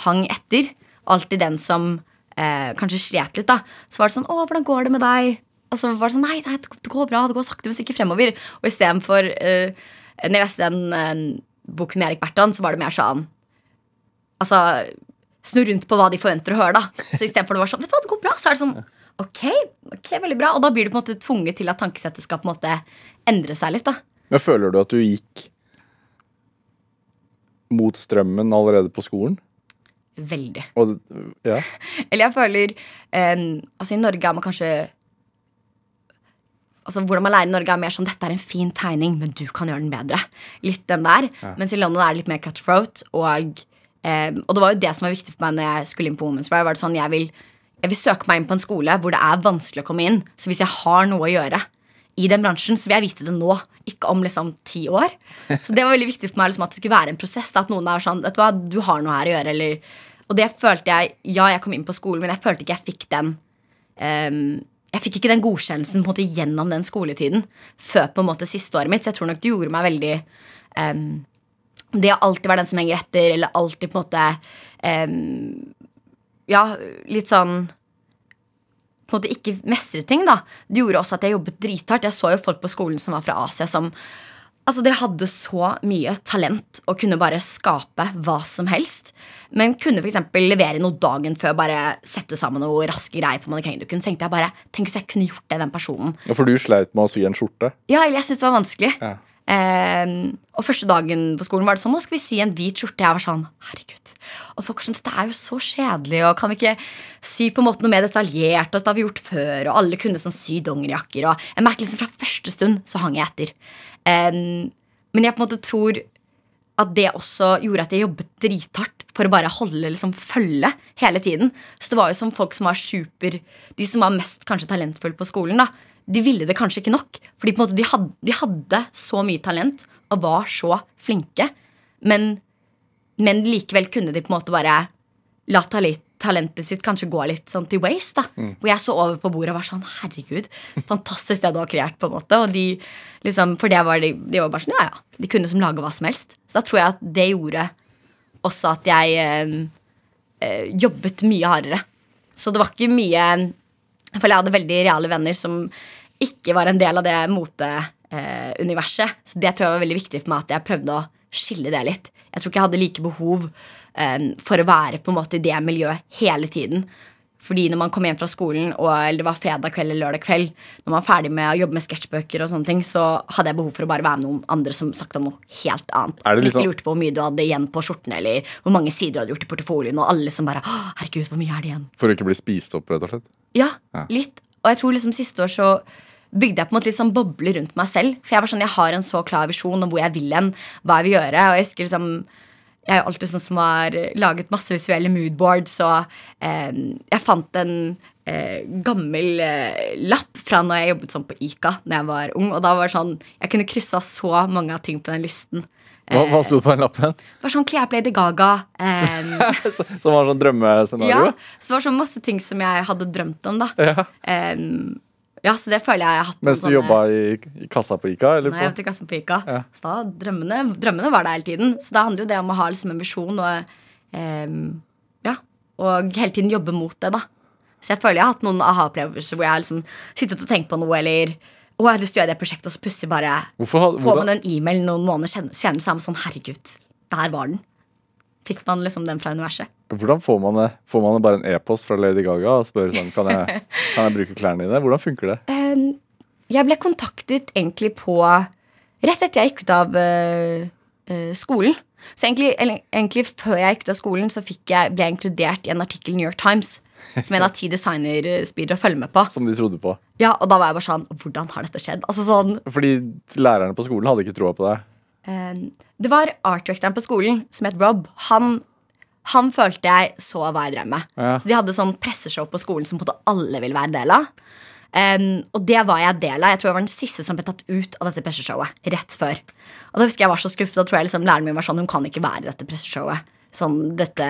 hang etter. Alltid den som eh, kanskje slet litt. da Så var det sånn 'Å, hvordan går det med deg?' Og så var det sånn 'Nei, nei det går bra. Det går sakte, men sikkert fremover'. Og istedenfor eh, Når jeg leste den eh, boken med Erik Bertan, så var det mer sånn Altså Snu rundt på hva de forventer å høre, da. Så istedenfor det var sånn 'Vet du hva, det går bra', så er det sånn Ok, ok, veldig bra. Og da blir du på en måte tvunget til at tankesettet skal på en måte endre seg litt. da Men føler du at du gikk mot strømmen allerede på skolen? Veldig. Og, ja. Eller jeg føler eh, Altså, i Norge er man kanskje Altså, Hvordan man lærer i Norge, er mer sånn dette er en fin tegning, men du kan gjøre den bedre. Litt den der. Mens i London er det litt mer cutthroat. Og, eh, og det var jo det som var viktig for meg når jeg skulle inn på Women's Wear. Var det sånn, jeg vil, jeg vil søke meg inn på en skole hvor det er vanskelig å komme inn. Så hvis jeg har noe å gjøre i den bransjen, så vil jeg vite det nå. Ikke om liksom ti år. Så det var veldig viktig for meg liksom, at det skulle være en prosess. Da, at noen er sånn, vet du hva, du har noe her å gjøre. Eller, og det følte jeg Ja, jeg kom inn på skolen, men jeg følte ikke jeg fikk den um, jeg fikk ikke den godkjennelsen på en måte gjennom den skoletiden før på en måte siste året mitt. Så jeg tror nok det gjorde meg veldig um, Det å alltid være den som henger etter, eller alltid på en måte um, Ja, litt sånn på en måte ikke mestret ting, da. Det gjorde også at jeg jobbet drithardt. Jeg så jo folk på skolen som var fra Asia, som Altså, De hadde så mye talent og kunne bare skape hva som helst. Men kunne eksempel levere noe dagen før, bare sette sammen noe raske greier på mannekengen. tenkte jeg bare, Tenk hvis jeg kunne gjort det, den personen. Ja, For du sleit med å sy en skjorte? Ja, eller jeg syntes det var vanskelig. Ja. Ehm, og første dagen på skolen var det sånn Nå skal vi sy en hvit skjorte. Jeg var sånn, herregud Og folk var sånn, dette er jo så kjedelig, og kan vi ikke sy på en måte noe mer detaljert? Og dette har vi gjort før, og alle kunne sånn sy dongerijakker. Og jeg merket liksom fra første stund så hang jeg etter. Ehm, men jeg på en måte tror at det også gjorde at jeg jobbet drithardt for å bare holde liksom følge hele tiden. Så det var jo som folk som var super De som var mest kanskje talentfulle på skolen, da. De ville det kanskje ikke nok. Fordi på måte de hadde, de hadde så mye talent og var så flinke. Men, men likevel kunne de på en måte bare la tali- talentet sitt kanskje gå litt sånn til waste. da Hvor jeg så over på bordet og var sånn Herregud, fantastisk det du har kreert. på en måte Og de liksom, For det var de, de var bare sånn, ja ja. De kunne som lage hva som helst. Så da tror jeg at det gjorde også at jeg øh, jobbet mye hardere. Så det var ikke mye Føler jeg hadde veldig reale venner som ikke var en del av det moteuniverset. så det tror jeg var veldig viktig for meg at jeg prøvde å skille det litt. Jeg tror ikke jeg hadde like behov eh, for å være på en måte i det miljøet hele tiden. Fordi når man kom hjem fra skolen, og eller det var fredag kveld eller lørdag kveld, når man var ferdig med å jobbe med sketsjbøker, og sånne ting, så hadde jeg behov for å bare være med noen andre som snakket om noe helt annet. Som liksom- ikke lurte på hvor mye du hadde igjen på skjorten, eller hvor mange sider du hadde gjort i portefolien, og alle som bare «Å, Herregud, hvor mye er det igjen? For å ikke bli spist opp, rett og slett. Ja, litt. Og jeg tror liksom siste år så bygde jeg på en måte litt sånn boble rundt meg selv. For jeg var sånn, jeg har en så klar visjon om hvor jeg vil hen, hva jeg vil gjøre. Og jeg husker liksom Jeg er jo alltid sånn som har laget masse visuelle moodboards, og eh, jeg fant en eh, gammel eh, lapp fra når jeg jobbet sånn på Ica da jeg var ung. Og da var det sånn Jeg kunne kryssa så mange av ting på den listen. Hva, hva sto det på den lappen? Det var sånn Kle opp Lady Gaga. Um, Som var sånn drømmescenario? ja, så det var sånn masse ting som jeg hadde drømt om, da. Ja. Um, ja, så det føler jeg jeg har hatt Mens du sånne- jobba i, i kassa på Ica? Eller Nei, jeg jobbet i kassa på Ica. Ja. Så da, drømmene, drømmene var der hele tiden. Så da handler jo det om å ha liksom en visjon og um, Ja, og hele tiden jobbe mot det, da. Så jeg føler jeg har hatt noen aha-opplevelser hvor jeg har liksom sittet og tenkt på noe, eller å, jeg har lyst til å gjøre det prosjektet, og så plutselig bare Hvorfor, får man en e-mail noen måneder sen- senere, så er man sånn Herregud, der var den. Fikk man liksom den fra universet. hvordan får man det? Får man bare en e-post fra Lady Gaga og spør sånn Kan jeg, kan jeg bruke klærne dine? Hvordan funker det? Jeg ble kontaktet egentlig på Rett etter jeg gikk ut av eh, eh, skolen. Så egentlig, egentlig før jeg gikk ut av skolen, så jeg, ble jeg inkludert i en artikkel i New York Times. Som en av ti designerspirere følger med på. Som de trodde på? Ja, Og da var jeg bare sånn Hvordan har dette skjedd? Altså sånn Fordi lærerne på skolen hadde ikke troa på deg. eh, Det var art-directoren på skolen som het Rob. Han, han følte jeg så hva jeg drev med. Ja. Så de hadde sånn presseshow på skolen som på en måte alle ville være del av. Um, og det var jeg del av. Jeg tror jeg var den siste som ble tatt ut av dette presseshowet. Rett før. Og da husker jeg var så skuffet. Da tror jeg liksom læreren min var sånn Hun kan ikke være i dette presseshowet. Sånn, dette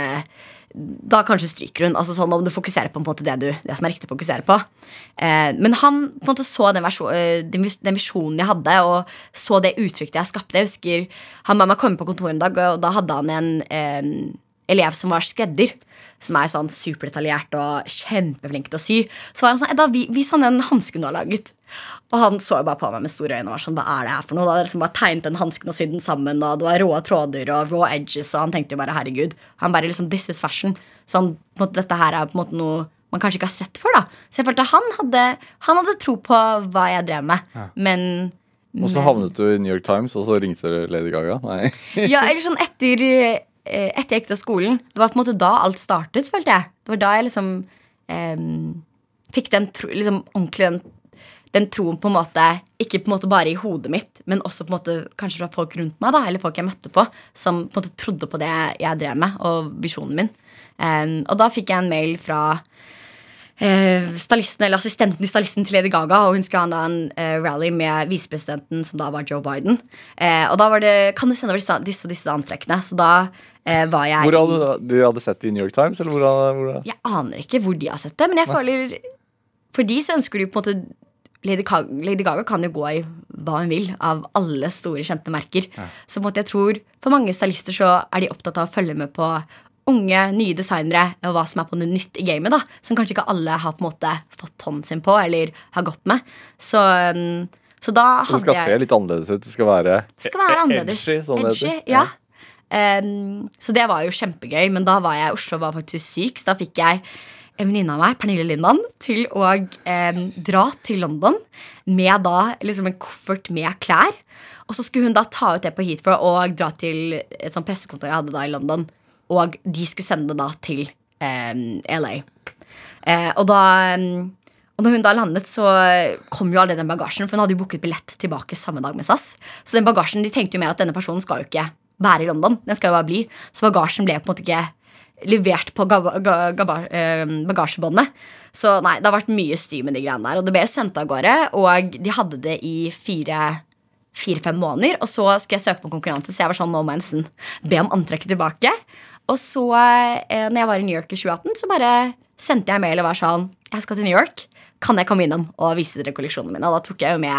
Da kanskje stryker hun. Altså sånn Om du fokuserer på, en måte det, du, det som er riktig å fokusere på. Eh, men han på en måte så den, eh, den, vis- den visjonen jeg hadde, og så det uttrykket jeg skapte. Jeg husker Han ba meg komme på kontoret en dag, og da hadde han en eh, elev som var skredder. Som er sånn superdetaljert og kjempeflink til å sy. Så var han sånn, Edda, vi- vis han den hansken du har laget. Og han så jo bare på meg med store øyne og var sånn, hva er det her for noe? Da hadde liksom bare tegnet den hansken og sydd den sammen, og det var rå tråder og raw edges, og han tenkte jo bare herregud. Han bare liksom, this is fashion. Sånn, på en måte, dette her er på en måte noe man kanskje ikke har sett før, da. Så jeg følte han hadde, han hadde tro på hva jeg drev med. Men Og så havnet du i New York Times, og så ringte Lady Gaga? Nei. Ja, eller sånn etter Etter jeg gikk til skolen. Det var på en måte da alt startet, følte jeg. Det var da jeg liksom eh, fikk den tro, liksom ordentlig den, den troen på en måte Ikke på en måte bare i hodet mitt, men også på en måte kanskje fra folk rundt meg, da, eller folk jeg møtte på, som på en måte trodde på det jeg drev med, og visjonen min. Eh, og da fikk jeg en mail fra eh, stylisten, eller assistenten til stylisten til Lady Gaga. Og hun skulle ha da en eh, rally med visepresidenten, som da var Joe Biden. Eh, og da var det Kan du sende over disse, disse, disse antrekkene? Så da eh, var jeg Hvor hadde du hadde sett det i New York Times? Eller hvor, hadde- hvor, Jeg aner ikke hvor de har sett det, men jeg føler For de så ønsker de på en måte Lady Gaga, Lady Gaga kan jo gå i hva hun vil av alle store, kjente merker. Så på en måte jeg tror for mange stylister så er de opptatt av å følge med på unge, nye designere og hva som er på noe nytt i gamet. da Som kanskje ikke alle har på en måte fått hånden sin på eller har gått med. Så, um, så da det skal jeg se litt annerledes ut. Det skal være, det skal være e- annerledes. Edgy, sånn Edgy, ja. Um, så det var jo kjempegøy, men da var jeg i Oslo og var faktisk syk, så da fikk jeg en venninne av meg, Pernille Lindan, til å em, dra til London med da liksom en koffert med klær. Og så skulle hun da ta ut det på Heathrow og dra til et sånt pressekontor jeg hadde da i London. Og de skulle sende det da til eh, LA. Eh, og da og når hun da landet, så kom jo allerede den bagasjen. For hun hadde jo booket billett tilbake samme dag med SAS. Så den bagasjen, de tenkte jo mer at denne personen skal jo ikke være i London. Den skal jo bare bli. Så bagasjen ble på en måte ikke levert på eh, bagasjebåndet. Så nei, det har vært mye styr med de greiene der. Og det ble jo sendt av gårde, og de hadde det i fire fire-fem måneder, og så skulle jeg søke på konkurranse, så jeg var sånn, nå må jeg nesten be om antrekket tilbake. Og så, eh, når jeg var i New York i 2018, så bare sendte jeg mail og var sånn Jeg skal til New York. Kan jeg komme innom og vise dere kolleksjonene mine? Og da tok jeg jo med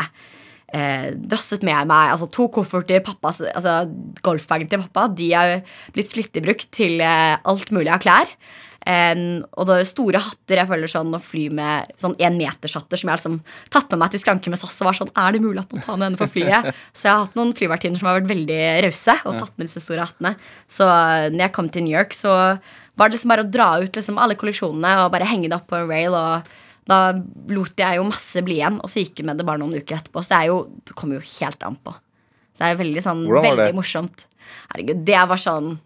eh, Drasset med meg altså, to kofferter, pappas, altså, golfbagen til pappa. De er blitt flittig brukt til eh, alt mulig av klær. En, og det er store hatter. Jeg føler sånn å fly med sånn énmetershatter som jeg liksom med meg til skranken med SAS og var sånn Er det mulig at man tar med henne på flyet? Så jeg har hatt noen flyvertinner som har vært veldig rause og tatt med disse store hattene. Så eh, når jeg kom til New York, så var det liksom bare å dra ut liksom alle kolleksjonene og bare henge det opp på en rail. og da lot jeg jo masse bli igjen, og så gikk vi med det bare noen uker etterpå. Så det, er jo, det kommer jo helt an på. Så det er veldig sånn, veldig morsomt. Herregud, det var sånn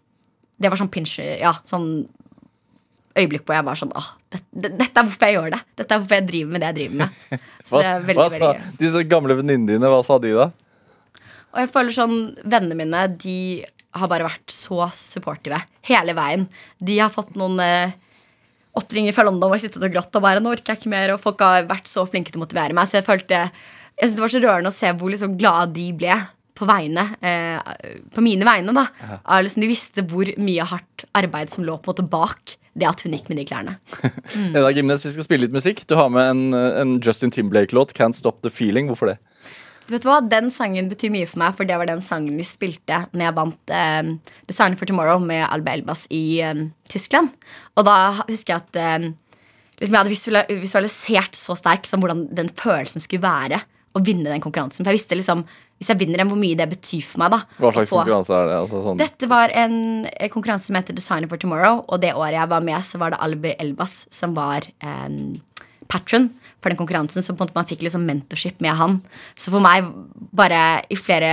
Det var sånn pinch Ja, sånn øyeblikk hvor jeg var sånn Åh, det, det, dette er hvorfor jeg gjør det. Dette er hvorfor jeg driver med det jeg driver med. Så Hva, det er veldig, hva sa veldig disse gamle venninnene dine? Hva sa de da? Og jeg føler sånn Vennene mine De har bare vært så supportive hele veien. De har fått noen eh, oppringninger fra London og sittet og grått og bare 'Nå orker jeg ikke mer', og folk har vært så flinke til å motivere meg. Så jeg følte Jeg synes det var så rørende å se hvor liksom glade de ble på vegne eh, På mine vegne, da. Ja. Liksom, de visste hvor mye hardt arbeid som lå på en måte bak det at hun gikk med de klærne. Eda Gimnes, vi skal spille litt musikk. Du har med en, en Justin Timberlake-låt, 'Can't Stop The Feeling'. Hvorfor det? Vet du hva, Den sangen betyr mye for meg, for det var den sangen vi spilte når jeg vant eh, Design for Tomorrow med Alba Elbas i eh, Tyskland. Og da husker jeg at eh, liksom jeg hadde visualisert så sterkt som hvordan den følelsen skulle være å vinne den konkurransen. For jeg visste liksom, hvis jeg vinner en, hvor mye det betyr for meg. da Hva slags konkurranse er det? Altså, sånn, Dette var en eh, konkurranse som heter Designer for Tomorrow, og det året jeg var med, så var det Albi Elbas som var eh, patron for den konkurransen, så på en måte man fikk liksom mentorship med han. Så for meg, bare i flere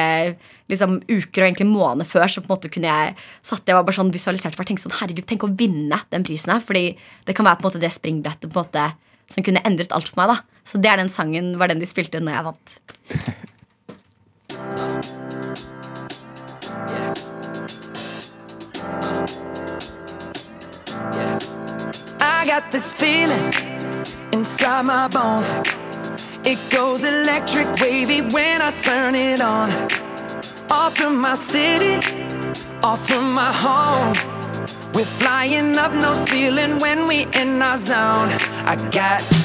liksom, uker og egentlig måneder før, så på en måte kunne jeg satt jeg var bare sånn visualisert for tenkte sånn, herregud, tenk å vinne den prisen her, fordi det kan være på en måte det springbrettet på en måte som kunne endret alt for meg. da Så det er den sangen var den de spilte når jeg vant. I got this feeling inside my bones. It goes electric wavy when I turn it on. Off from my city, off from my home. We're flying up no ceiling when we in our zone. I got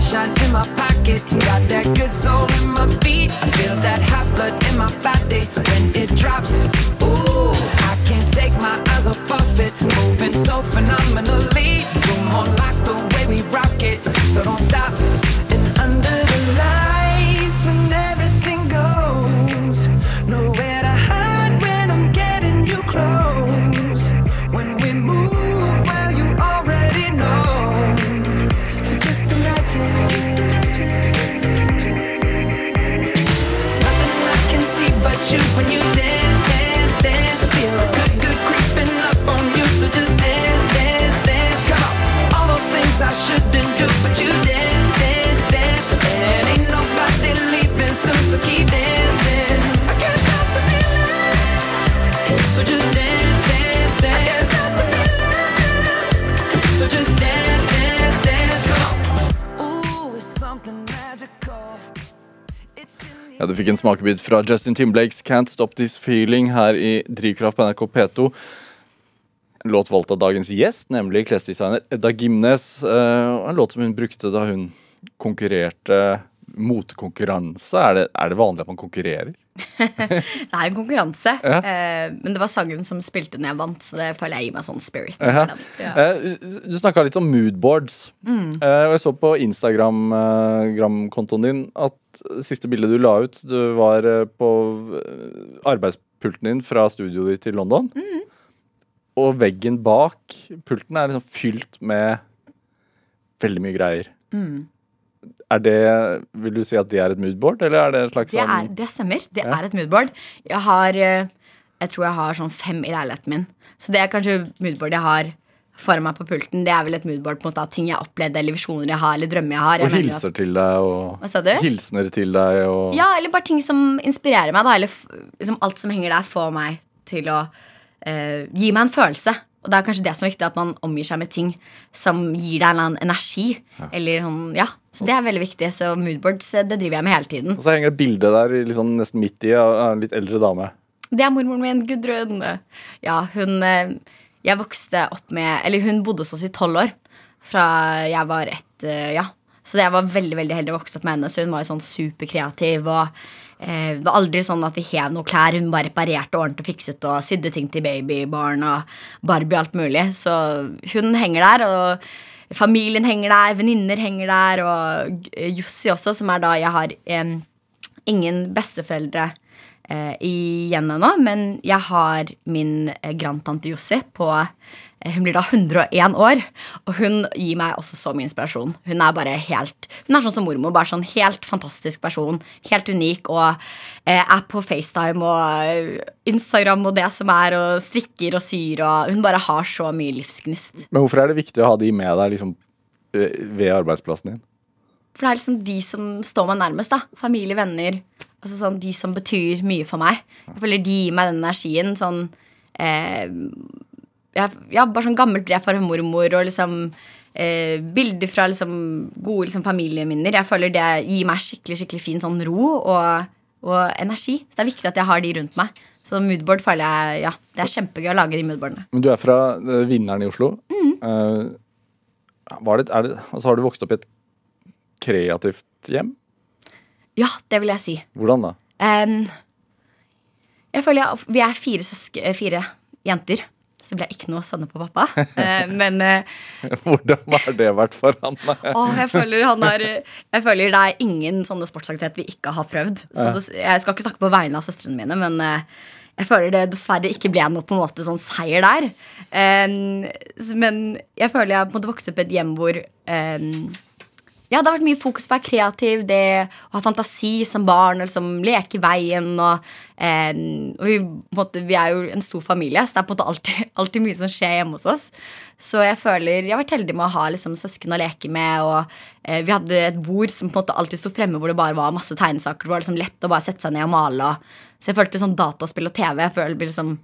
sunshine in my pocket, got that good soul in my feet. I feel that hot blood in my body when it drops. Ooh, I can't take my eyes off of it, moving so phenomenally. You're more like the way we rock it, so don't stop. Fikk en smakebit fra Justin Timblakes 'Can't Stop This Feeling' her i Drivkraft på NRK P2. En låt valgt av dagens gjest, nemlig klesdesigner Edda Gimnes. eh, en låt som hun brukte da hun konkurrerte motekonkurranse. Er er det vanlig at man konkurrerer? Det er en konkurranse, Ja. eh, men det var sangen som spilte når jeg vant, så det føler jeg gir meg sånn spirit. Ja. Ja. Eh, Du snakka litt om moodboards. Mm. Eh, og jeg så på Instagram-kontoen din at siste bildet du la ut, du var eh, på eh, arbeidspulten din fra studioet ditt i London. Mm. Og veggen bak pulten er liksom fylt med veldig mye greier. Mm. Er det, Vil du si at det er et moodboard, eller er det en slags Det, er, sånn det stemmer. Det Ja. er et moodboard. Jeg har eh, Jeg tror jeg har sånn fem i leiligheten min. Så det er kanskje moodboard jeg har for meg på pulten. Det er vel et moodboard på en måte av ting jeg opplevde, eller visjoner jeg har, eller drømmer jeg har. Og hilser at- til deg og Hva sa du? Hilsener til deg og Ja, eller bare ting som inspirerer meg. Da, eller liksom alt som henger der, får meg til å eh, gi meg en følelse. Og det er kanskje det som er viktig, at man omgir seg med ting som gir deg en eller annen energi. Eller sånn, ja, Så det er veldig viktig. Så moodboards eh, det driver jeg med hele tiden. Og så henger det bilde der liksom nesten midt i av en litt eldre dame. Det er mormoren min, Gudrun. Ja, hun eh, Jeg vokste opp med Eller hun bodde hos oss i tolv år. Fra jeg var ett eh, Ja, Så jeg var veldig veldig heldig å vokse opp med henne. Så hun var jo sånn superkreativ. Og det var aldri sånn at vi hev noe klær. Hun bare reparerte og ordnet og fikset og sydde ting til babybarn og Barbie og alt mulig. Så hun henger der. og Familien henger der, venninner henger der, og Jussi også, som er da jeg har eh, ingen besteforeldre eh, igjen ennå, men jeg har min eh, grandtante Jussi på eh, Hun blir da 101 år, og hun gir meg også så mye inspirasjon. Hun er bare helt Hun er sånn som mormor, bare sånn helt fantastisk person. Helt unik, og eh, er på FaceTime og eh, Instagram og det som er, og strikker og syr, og hun bare har så mye livsgnist. Men hvorfor er det viktig å ha de med deg liksom, eh, ved arbeidsplassen din? For det er liksom de som står meg nærmest. da Familie, venner. Altså sånn De som betyr mye for meg. Jeg føler de gir meg den energien. Sånn eh, Ja, bare sånn gammelt brev fra mormor og liksom eh, bilder fra liksom gode liksom, familieminner. Jeg føler det gir meg skikkelig skikkelig fin sånn ro og, og energi. Så det er viktig at jeg har de rundt meg. Så moodboard føler jeg Ja, det er kjempegøy å lage de moodboardene. Men du er fra uh, Vinneren i Oslo. Eh, var det, det, altså har du vokst opp i et kreativt hjem? Ja, det vil jeg si. Hvordan da? Um, jeg føler jeg, Vi er fire, søsk, eh, fire jenter. Så det ble ikke noe sønner på pappa. Eh, men eh, Hvordan har det vært for han? å, jeg, føler han har, jeg føler det er ingen sånne sportsaktivitet vi ikke har prøvd. Så det, jeg skal ikke snakke på vegne av søstrene mine, men eh, jeg føler det dessverre ikke ble noe på en måte sånn seier der. Men jeg føler jeg måtte vokse opp i et hjem hvor ja, det har vært mye fokus på å være kreativ, det å ha fantasi som barn, og liksom leke i veien. Og, eh, og vi, måte, vi er jo en stor familie, så det er på en måte alltid, alltid mye som skjer hjemme hos oss. Så jeg føler jeg har vært heldig med å ha liksom, søsken å leke med. Og eh, vi hadde et bord som på en måte alltid sto fremme, hvor det bare var masse tegnesaker. Det var liksom lett å bare sette seg ned og male. Og, så jeg følte sånn dataspill og TV. Jeg føler liksom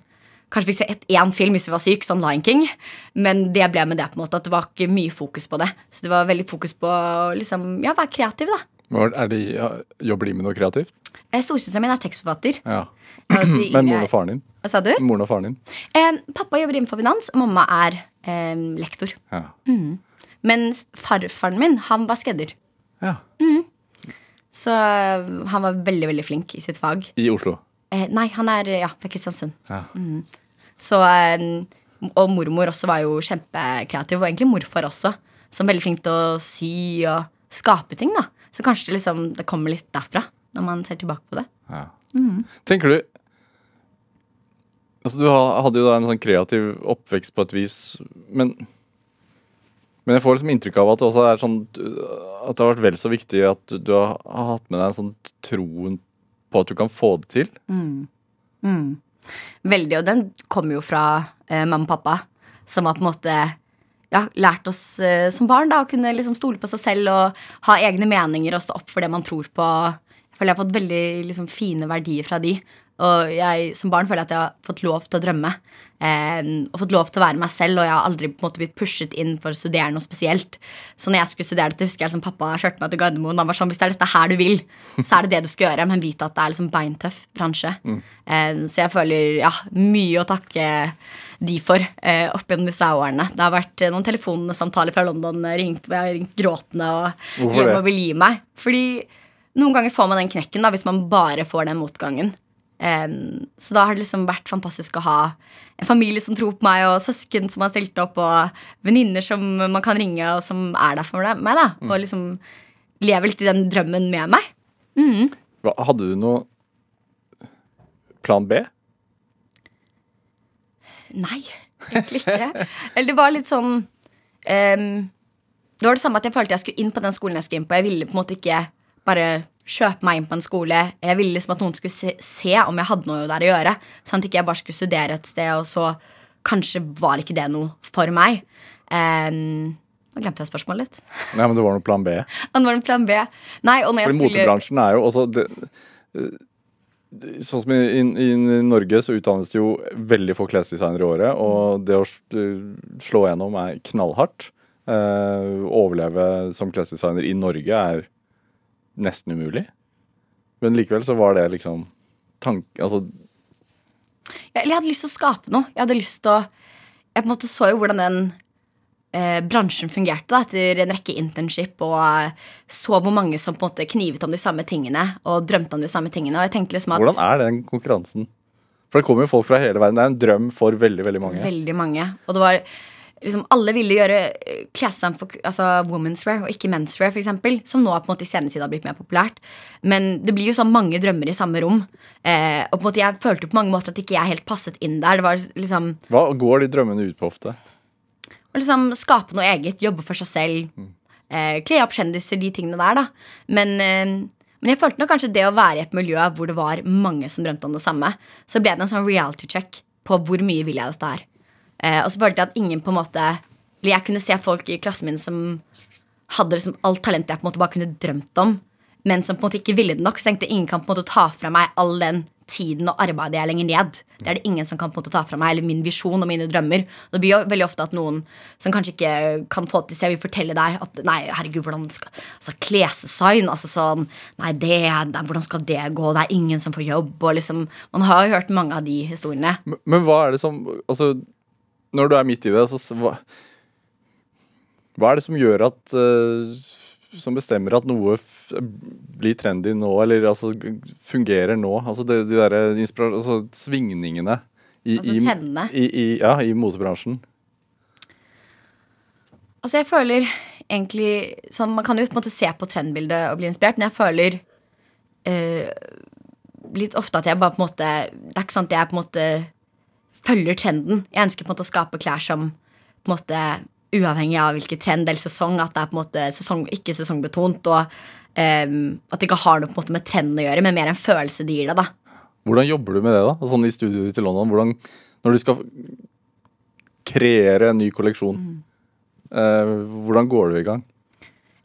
Kanskje fikk se ett- én film hvis vi var syk, sånn Lion King. Men det ble med det, på en måte at det var ikke mye fokus på det. Så det var veldig fokus på å liksom, ja, være kreativ, da. Er de, ja, jobber de med noe kreativt? Eh, Storesøsteren min er tekstforfatter. Ja. Men moren og faren din? Hva sa du? Moren og faren din? Eh, pappa jobber innenfor finans, og mamma er eh, lektor. Ja. Mens farfaren min, han var skredder. ja. Så eh, han var veldig, veldig flink i sitt fag. I Oslo? Eh, nei, han er ja, fra Kristiansund. Ja. Så, eh, og mormor også var jo kjempekreativ, og egentlig morfar også. Som veldig flink til å sy og skape ting. da Så kanskje det, liksom, det kommer litt derfra, når man ser tilbake på det. Ja. Tenker du Altså, du hadde jo da en sånn kreativ oppvekst på et vis, men Men jeg får liksom inntrykk av at det også er sånn At det har vært vel så viktig at du, du har hatt med deg en sånn troen på at du kan få det til. Veldig, og den kommer jo fra eh, mamma og pappa, som har på en måte ja, lært oss eh, som barn da, å kunne liksom stole på seg selv og ha egne meninger og stå opp for det man tror på. Jeg føler jeg har fått veldig liksom, fine verdier fra de. Og jeg som barn føler jeg at jeg har fått lov til å drømme. Eh, og fått lov til å være meg selv, og jeg har aldri på en måte blitt pushet inn for å studere noe spesielt. Så når jeg skulle studere dette, husker jeg liksom pappa kjørte meg til Gardermoen. Han var sånn, Hvis det er dette her du vil, så er det det du skal gjøre. Men vite at det er liksom beintøff bransje. Eh, så jeg føler ja, mye å takke de for eh, opp gjennom disse årene. Det har vært eh, noen telefonsamtaler fra London eh, ringt, hvor jeg har ringt gråtende og Hvorfor det? vil gi meg. Fordi noen ganger får man den knekken da, hvis man bare får den motgangen. Eh, så da har det liksom vært fantastisk å ha en familie som tror på meg, og søsken som har stilt opp, og venninner som man kan ringe, og som er der for meg. da Mm. Og liksom lever litt i den drømmen med meg. Hva, hadde du noe plan B? Nei, egentlig ikke. Eller det var litt sånn um, Det var det samme at jeg følte jeg skulle inn på den skolen jeg skulle inn på. Jeg ville på en måte ikke bare kjøpe meg inn på en skole. Jeg ville liksom at noen skulle se, se om jeg hadde noe der å gjøre. Sånn at ikke jeg bare skulle studere et sted, og så kanskje var ikke det noe for meg. Um, nå glemte jeg spørsmålet litt. Nei, men det var noe plan B. Det var en plan B. Nei, og når jeg skulle motebransjen er jo også det, eh, Sånn som i, i, i Norge så utdannes det jo veldig få klesdesignere i året, og det å slå gjennom er knallhardt. Eh, overleve som klesdesigner i Norge er nesten umulig. Men likevel så var det liksom tanke... Altså, jeg, hadde lyst til å skape noe. Jeg hadde lyst til å Jeg på en måte så jo hvordan den eh, bransjen fungerte da, etter en rekke internship, og eh, så hvor mange som på en måte knivet om de samme tingene og drømte om de samme tingene. Og jeg tenkte liksom at Hvordan er den konkurransen? For det kommer jo folk fra hele verden. Det er en drøm for veldig, veldig mange. Veldig mange. Og det var liksom Alle ville gjøre eh, for altså women's wear og ikke men's wear, eksempel, som nå på en måte i senere tid har blitt mer populært. Men det blir jo så mange drømmer i samme rom. Eh, og på en måte jeg følte på mange måter at ikke jeg helt passet inn der. Det var liksom Hva går de drømmene ut på ofte? å liksom skape noe eget, jobbe for seg selv. Eh, kle opp kjendiser, de tingene der, da. Men, eh, men jeg følte nok kanskje det å være i et miljø hvor det var mange som drømte om det samme, så ble det en sånn reality check på hvor mye vil jeg dette her. Eh, og så følte jeg at ingen på en måte Eller jeg kunne se folk i klassen min som hadde liksom alt talentet jeg på en måte bare kunne drømt om, men som på en måte ikke ville det nok. Så tenkte ingen kan på en måte ta fra meg all den tiden og arbeidet jeg lenger ned. Det er det ingen som kan på en måte ta fra meg, eller min visjon og mine drømmer. Det blir jo veldig ofte at noen som kanskje ikke kan få det til seg, vil fortelle deg at nei, herregud, hvordan skal altså Klesdesign, altså sånn Nei, det, det, hvordan skal det gå? Det er ingen som får jobb, og liksom Man har jo hørt mange av de historiene. Men, men hva er det som Altså, når du er midt i det, så hva, hva er det som gjør at uh, Som bestemmer at noe blir trendy nå, eller altså fungerer nå? Altså det, de derre altså, svingningene i, Altså i, trendene? i, i, ja, i motebransjen. Altså jeg føler egentlig sånn, Man kan jo på en måte se på trendbildet og bli inspirert, men jeg føler uh, litt ofte at jeg bare på en måte Det er ikke sånn at jeg på en måte følger trenden. Jeg ønsker på en måte å skape klær som på en måte uavhengig av hvilken trend eller sesong, at det er på en måte sesong, ikke sesongbetont, og um, at det ikke har noe på en måte med trenden å gjøre, men mer en følelse det gir deg. da. Hvordan jobber du med det, da? Sånn i studioet i London. Hvordan, når du skal kreere en ny kolleksjon, eh, hvordan går du i gang?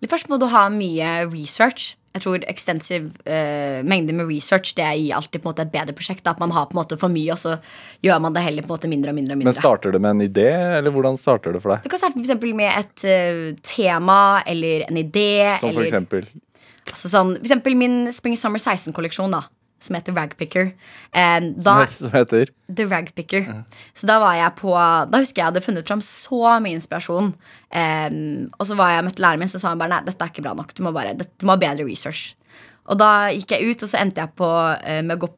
Først må du ha mye research. Jeg tror ekstensiv uh, mengde med research Det gir alltid på en måte et bedre prosjekt. At man har på en måte for mye, og så gjør man det heller på en måte mindre og mindre. og Men starter det med en idé, eller hvordan starter det for deg? Du kan starte for med et uh, tema eller en idé. Som for eller, eksempel altså sånn, for eksempel min Spring Summer 16-kolleksjon, da. Som heter Ragpicker. Eh, da, Som heter The Ragpicker. Så da var jeg på Da husker jeg hadde funnet fram så mye inspirasjon. Um, og så var jeg møtte læreren min, så sa han bare nei, dette er ikke bra nok. Du må, bare, du må ha bedre research. Og da gikk jeg ut, og så endte jeg på eh, med å gå,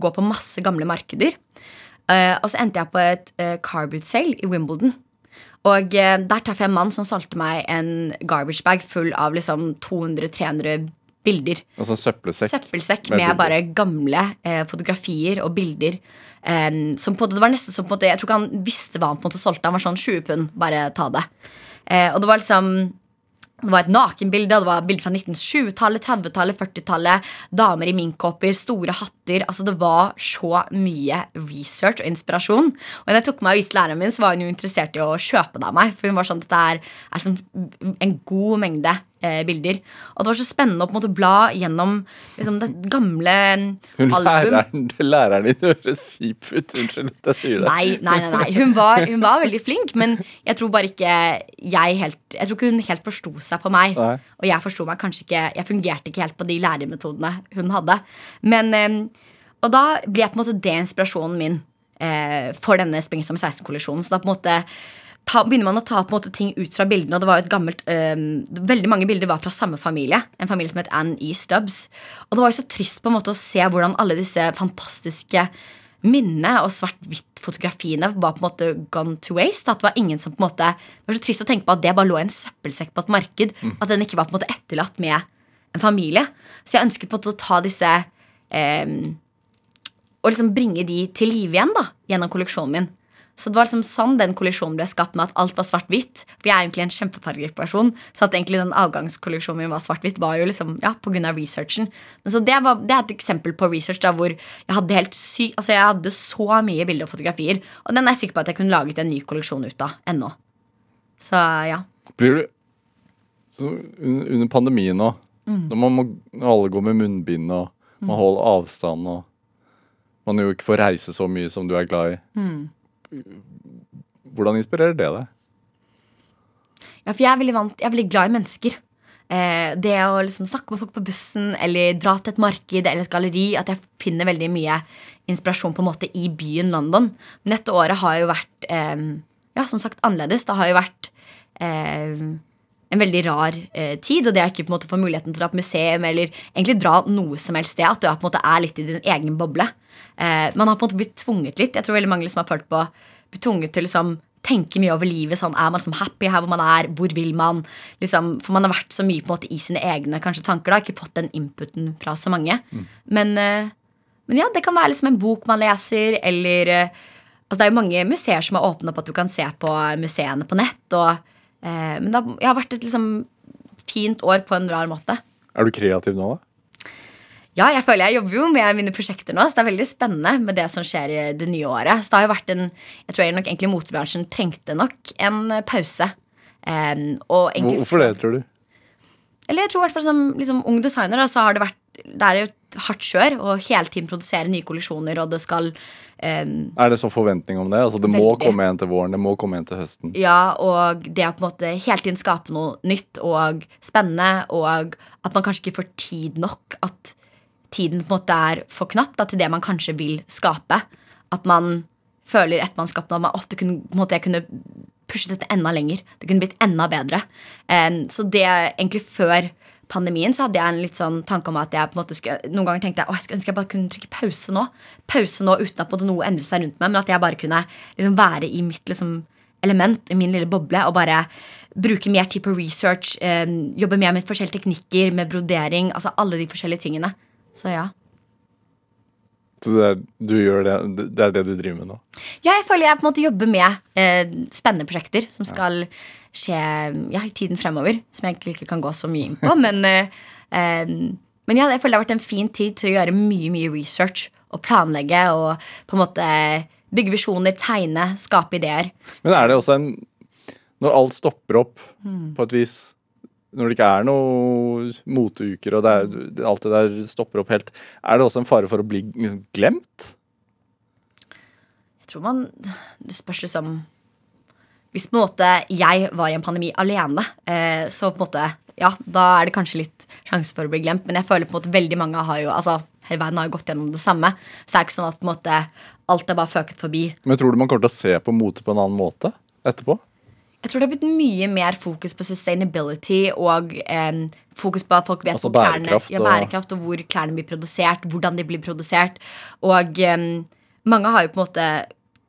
gå på masse gamle markeder. Uh, og så endte jeg på et uh, carboot sale i Wimbledon. Og der traff jeg en mann som solgte meg en garbage bag full av liksom 200-300 bilder. altså en søppelsekk. Søppelsekk med med, bare gamle eh, fotografier og bilder. Eh, som på det var nesten som på måte Jeg tror ikke han visste hva han på en måte solgte. Han var sånn 20 pund, bare ta det. Eh, og det var liksom det var et nakenbilde, det var bilder fra 1920-tallet, 30-tallet, 40-tallet. Damer i minkkåper, store hatter. Altså Det var så mye research og inspirasjon. Og da jeg tok meg og viste læreren min, så var hun jo interessert i å kjøpe det av meg. For hun var sånn at dette er, er en god mengde eh, bilder. Og det var så spennende å på en måte bla gjennom liksom, det gamle Hun album. læreren, læreren din høres kjip ut. Unnskyld at jeg sier det. Nei, nei, nei, nei. Hun, var, hun var veldig flink, men jeg tror bare ikke jeg helt Jeg tror ikke hun helt forsto seg på meg. Nei. Og jeg forsto meg kanskje ikke Jeg fungerte ikke helt på de læremetodene hun hadde. Men eh, Og da ble jeg på en måte det inspirasjonen min eh, for denne Spring Summer 16-kolleksjonen. Så da på en måte ta, begynner man å ta på en måte ting ut fra bildene. Og det var jo et gammelt eh, Veldig mange bilder var fra samme familie. En familie som het Anne E. Stubbs. Og det var jo så trist på en måte å se hvordan alle disse fantastiske minnene og svart-hvitt-fotografiene var på en måte gone to waste. At det var ingen som på en måte Det var så trist å tenke på at det bare lå i en søppelsekk på et marked. At den ikke var på en måte etterlatt med en familie. Så jeg ønsket på en måte å ta disse eh, Og liksom bringe de til live igjen da gjennom kolleksjonen min. Så det var liksom sånn den kollisjonen ble skapt med at alt var svart-hvitt. For jeg er egentlig en kjempefargeperson, så at egentlig den avgangskollisjonen min var svart-hvitt, var jo liksom, ja, av researchen. Men så det, var, det er et eksempel på research da hvor jeg hadde helt syk, altså jeg hadde så mye bilder og fotografier, og den er jeg sikker på at jeg kunne laget en ny kolleksjon ut av ennå. Så ja. Blir du så Under pandemien nå, når man må, alle gå med munnbind og man holder avstand og man jo ikke får reise så mye som du er glad i Hvordan inspirerer det deg? Ja, for jeg er veldig vant Jeg er veldig glad i mennesker. Eh, det å liksom snakke med folk på bussen eller dra til et marked eller et galleri. At jeg finner veldig mye inspirasjon på en måte i byen London. Men dette året har jo vært eh, ja, som sagt annerledes. Det har jo vært eh, en veldig rar eh, tid, og det er ikke på en måte få muligheten til å dra på museum eller egentlig dra noe som helst sted. At du er, på en måte er litt i din egen boble. Eh, man har på en måte blitt tvunget litt. Jeg tror veldig mange liksom har følt på blitt tvunget til liksom, tenke mye over livet. Sånn, er man liksom happy her hvor man er? Hvor vil man? Liksom, for man har vært så mye på en måte i sine egne kanskje, tanker. da, Ikke fått den inputen fra så mange. Men, eh, men ja, det kan være liksom en bok man leser, eller eh, altså Det er jo mange museer som har åpnet opp at du kan se på museene på nett. Og, eh, men det har, jeg har vært et liksom fint år på en rar måte. Er du kreativ nå, da? Ja, jeg føler jeg jobber jo med mine prosjekter nå, så det er veldig spennende med det som skjer i det nye året. Så det har jo vært en Jeg tror nok egentlig motebransjen trengte nok en pause. Eh, og egentlig Hvorfor det, tror du? Eller jeg tror i hvert fall som liksom, ung designer da, så har det vært Det er jo et hardt kjør å hele tiden produsere nye kolleksjoner, og det skal eh, Er det sånn forventning om det? Altså Det må komme igjen til våren, det må komme igjen til høsten. Ja, og det å på en måte hele tiden skape noe nytt og spennende, og at man kanskje ikke får tid nok. At tiden på en måte er for knapp da, til det man kanskje vil skape. At man føler etter man har skapt noe, at man, «Å, det kunne, på en måte, jeg kunne pushet dette enda lenger. Det kunne blitt enda bedre. Um, så det egentlig før pandemien så hadde jeg en litt sånn tanke om at jeg på en måte skulle Noen ganger tenkte jeg å, jeg skulle ønske jeg bare kunne trykke pause nå. Pause nå uten at noe endret seg rundt meg, men at jeg bare kunne liksom være i mitt liksom element, i min lille boble, og bare bruke mer tid på research, eh, jobbe mer med forskjellige teknikker, med brodering, altså alle de forskjellige tingene. Så ja. Så det er, det, det er det du driver med nå? Ja, jeg føler jeg på en måte jobber med eh, spennende prosjekter som skal skje ja, i tiden fremover. Som jeg egentlig ikke kan gå så mye inn på. men, eh, men ja, jeg føler det har vært en fin tid til å gjøre mye mye research og planlegge og på en måte bygge visjoner, tegne, skape ideer. Men er det også en Når alt stopper opp på et vis Når det ikke er noen moteuker og det er, alt det der stopper opp helt, er det også en fare for å bli liksom, glemt? Jeg tror man Det spørs liksom Hvis på en måte jeg var i en pandemi alene, eh, så på en måte Ja, da er det kanskje litt sjanse for å bli glemt, men jeg føler på en måte veldig mange har jo Altså, hele verden har jo gått gjennom det samme. Så det er ikke sånn at på en måte alt er bare føket forbi. Men tror du man kommer til å se på mote på en annen måte etterpå? Jeg tror det har blitt mye mer fokus på sustainability og eh, fokus på at folk vet Altså hvor klærne, bærekraft ja, og- bærekraft og hvor klærne blir produsert, hvordan de blir produsert. Og eh, mange har jo på en måte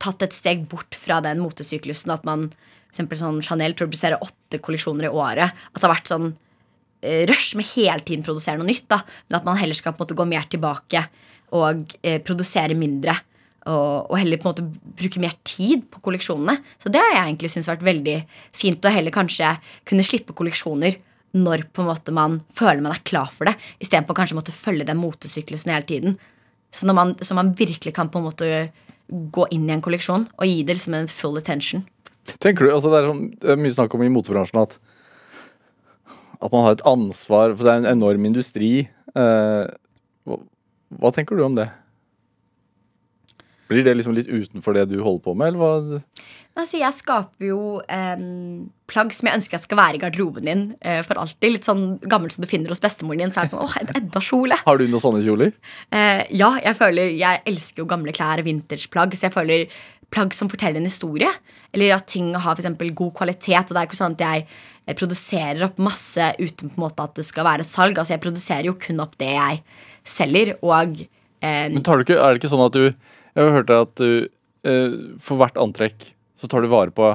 tatt et steg bort fra den motesyklusen at man for sånn Chanel produserer åtte kolleksjoner i året. At det har vært sånn eh, rush med hele tiden produsere noe nytt. da Men at man heller skal på en måte gå mer tilbake og eh, produsere mindre. Og, og heller på en måte bruke mer tid på kolleksjonene. Så det har jeg egentlig syntes vært veldig fint. Å heller kanskje kunne slippe kolleksjoner når på en måte man føler man er klar for det, istedenfor kanskje å måtte følge den motesyklusen hele tiden. Så, man, så man virkelig kan på en måte gå inn i en kolleksjon og gi det liksom en full attention. Tenker du, altså Det er, sånn, mye snakk om i motebransjen at at man har et ansvar, for det er en enorm industri. Eh, hva, hva tenker du om det? Blir det liksom litt utenfor det du holder på med, eller hva? Altså, jeg skaper jo en plagg som jeg ønsker at skal være i garderoben din eh, for alltid. Litt sånn gammelt som du finner hos bestemoren din. Så er det sånn, åh, en Edda-kjole. Har du noen sånne kjoler? Eh, ja, jeg føler Jeg elsker jo gamle klær og vintageplagg, så jeg føler plagg som forteller en historie. Eller at ting har for god kvalitet. Og det er ikke sånn at jeg eh, produserer opp masse uten på en måte at det skal være et salg. Altså Jeg produserer jo kun opp det jeg selger. Og eh, Men tar du ikke, er det ikke sånn at du Jeg har hørt at du eh, for hvert antrekk så tar du vare på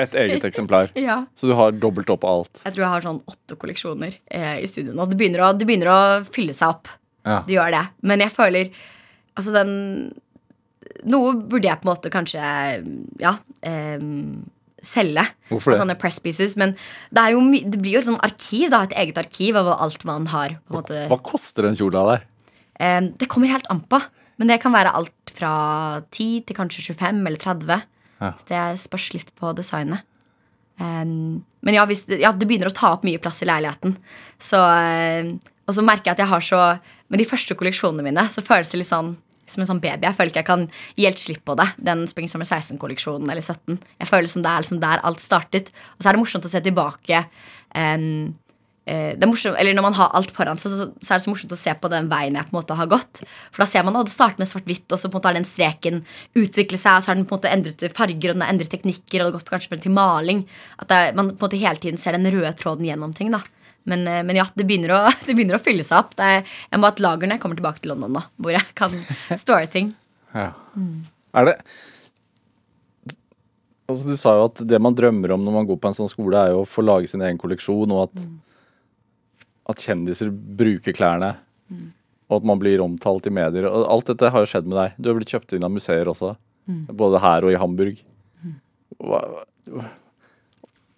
et eget eksemplar. ja. Så du har dobbelt opp av alt. Jeg tror jeg har sånn åtte kolleksjoner eh, i studio nå. Det begynner, å, det begynner å fylle seg opp. Ja. Det gjør det. Men jeg føler Altså, den Noe burde jeg på en måte kanskje Ja. Eh, selge. Hvorfor det? Sånne press pieces. Men det, er jo, det blir jo et sånn arkiv. Da, et eget arkiv av alt man har. måte Hva koster en kjole av deg? Eh, Det kommer helt an på. Men det kan være alt fra 10 til kanskje 25 eller 30. Ja. Så det spørs litt på designet. Um, men ja, hvis ja, det begynner å ta opp mye plass i leiligheten. Så, eh, og så merker jeg at jeg har så Med de første kolleksjonene mine så føles det litt sånn som en sånn baby. Jeg føler ikke jeg kan gi helt slipp på det. Den Spring Summer 16-kolleksjonen eller 17. Jeg føler som det er liksom der alt startet. Og så er det morsomt å se tilbake eh, det er morsomt, eller Når man har alt foran seg, så, så er det så morsomt å se på den veien jeg på en måte har gått. For da ser man at det starter med svart-hvitt, og så på en måte har den streken utviklet seg, og så har den på en måte endret til farger, og den har endret teknikker, og det har gått kanskje til maling. At er, man på en måte hele tiden ser den røde tråden gjennom ting. da men, eh, men ja, det begynner, å, det begynner å fylle seg opp. Er, jeg må ha et lager når jeg kommer tilbake til London, da, hvor jeg kan store ting. Ja. Er det altså, Du sa jo at det man drømmer om når man går på en sånn skole, er jo å få lage sin egen kolleksjon, og at, at kjendiser bruker klærne. Og at man blir omtalt i medier. Og alt dette har jo skjedd med deg. Du har blitt kjøpt inn av museer også. Både her og i Hamburg. Hva, hva,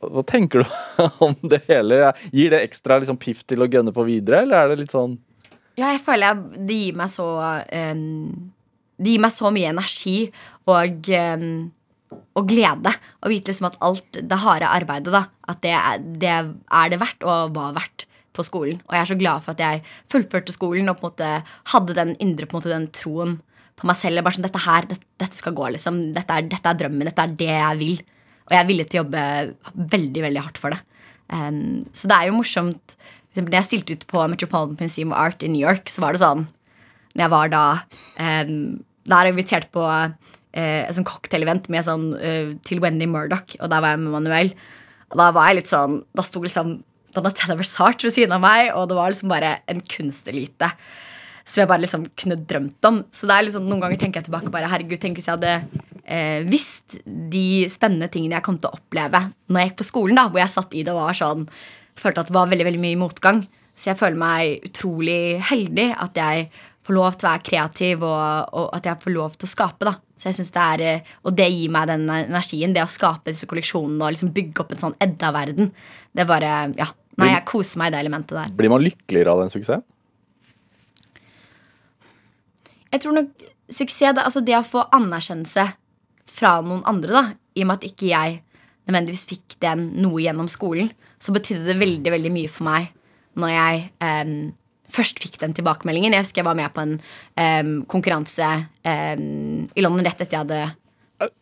hva tenker du om det hele? Gir det ekstra liksom, piff til å gønne på videre, eller er det litt sånn Ja, jeg føler jeg, det gir meg så um, Det gir meg så mye energi og, eh, og glede å vite liksom at alt det harde arbeidet, da, at det, er- det er det verdt, og var verdt på skolen. Og jeg er så glad for at jeg fullførte skolen og på en måte hadde den indre på en måte den troen på meg selv. Bare sånn, dette her, dette, dette skal gå, liksom. Dette er, dette er drømmen. Dette er det jeg vil. Og jeg er villig til å jobbe veldig veldig hardt for det. Um, så det er jo morsomt for eksempel, Når jeg stilte ut på Metropolitan Museum of Art i New York, så var det sånn Når jeg var da um, Da er jeg invitert på uh, et sånn cocktailevent med sånn, uh, til Wendy Murdoch, og der var jeg med Manuel. Og da var jeg litt sånn Da sto liksom Donatella Versart ved siden av meg, og det var liksom bare en kunstelite som jeg bare liksom kunne drømt om. Så det er liksom, noen ganger tenker jeg tilbake bare, herregud, tenk hvis jeg hadde eh, visst de spennende tingene jeg kom til å oppleve når jeg gikk på skolen, da, hvor jeg satt i det og var sånn, følte at det var veldig veldig mye motgang. Så jeg føler meg utrolig heldig at jeg får lov til å være kreativ, og, og at jeg får lov til å skape. da. Så jeg synes det er, eh, Og det gir meg den energien, det å skape disse kolleksjonene og liksom bygge opp en sånn Edda-verden. Det er bare, ja, Nei, jeg koser meg i det elementet der. Blir man lykkeligere av den suksessen? Jeg tror nok suksess, det, altså det å få anerkjennelse fra noen andre, da, i og med at ikke jeg nødvendigvis fikk den noe gjennom skolen, så betydde det veldig, veldig mye for meg når jeg em, først fikk den tilbakemeldingen. Jeg husker jeg var med på en um, konkurranse um, i London rett etter jeg hadde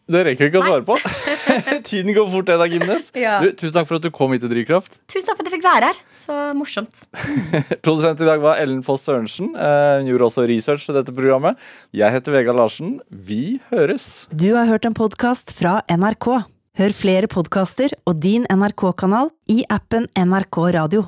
Det rekker vi ikke å svare på. Tiden går fort, Edda Gimnes. Ja. Du, tusen takk for at du kom hit til Drivkraft. Tusen takk for at jeg fikk være her. Så morsomt. Produsent i dag var Ellen Foss Sørensen. Eh, Hun gjorde også research til dette programmet. Jeg heter Vegard Larsen. Vi høres. Du har hørt en podkast fra NRK. Hør flere podkaster og din NRK-kanal i appen NRK Radio.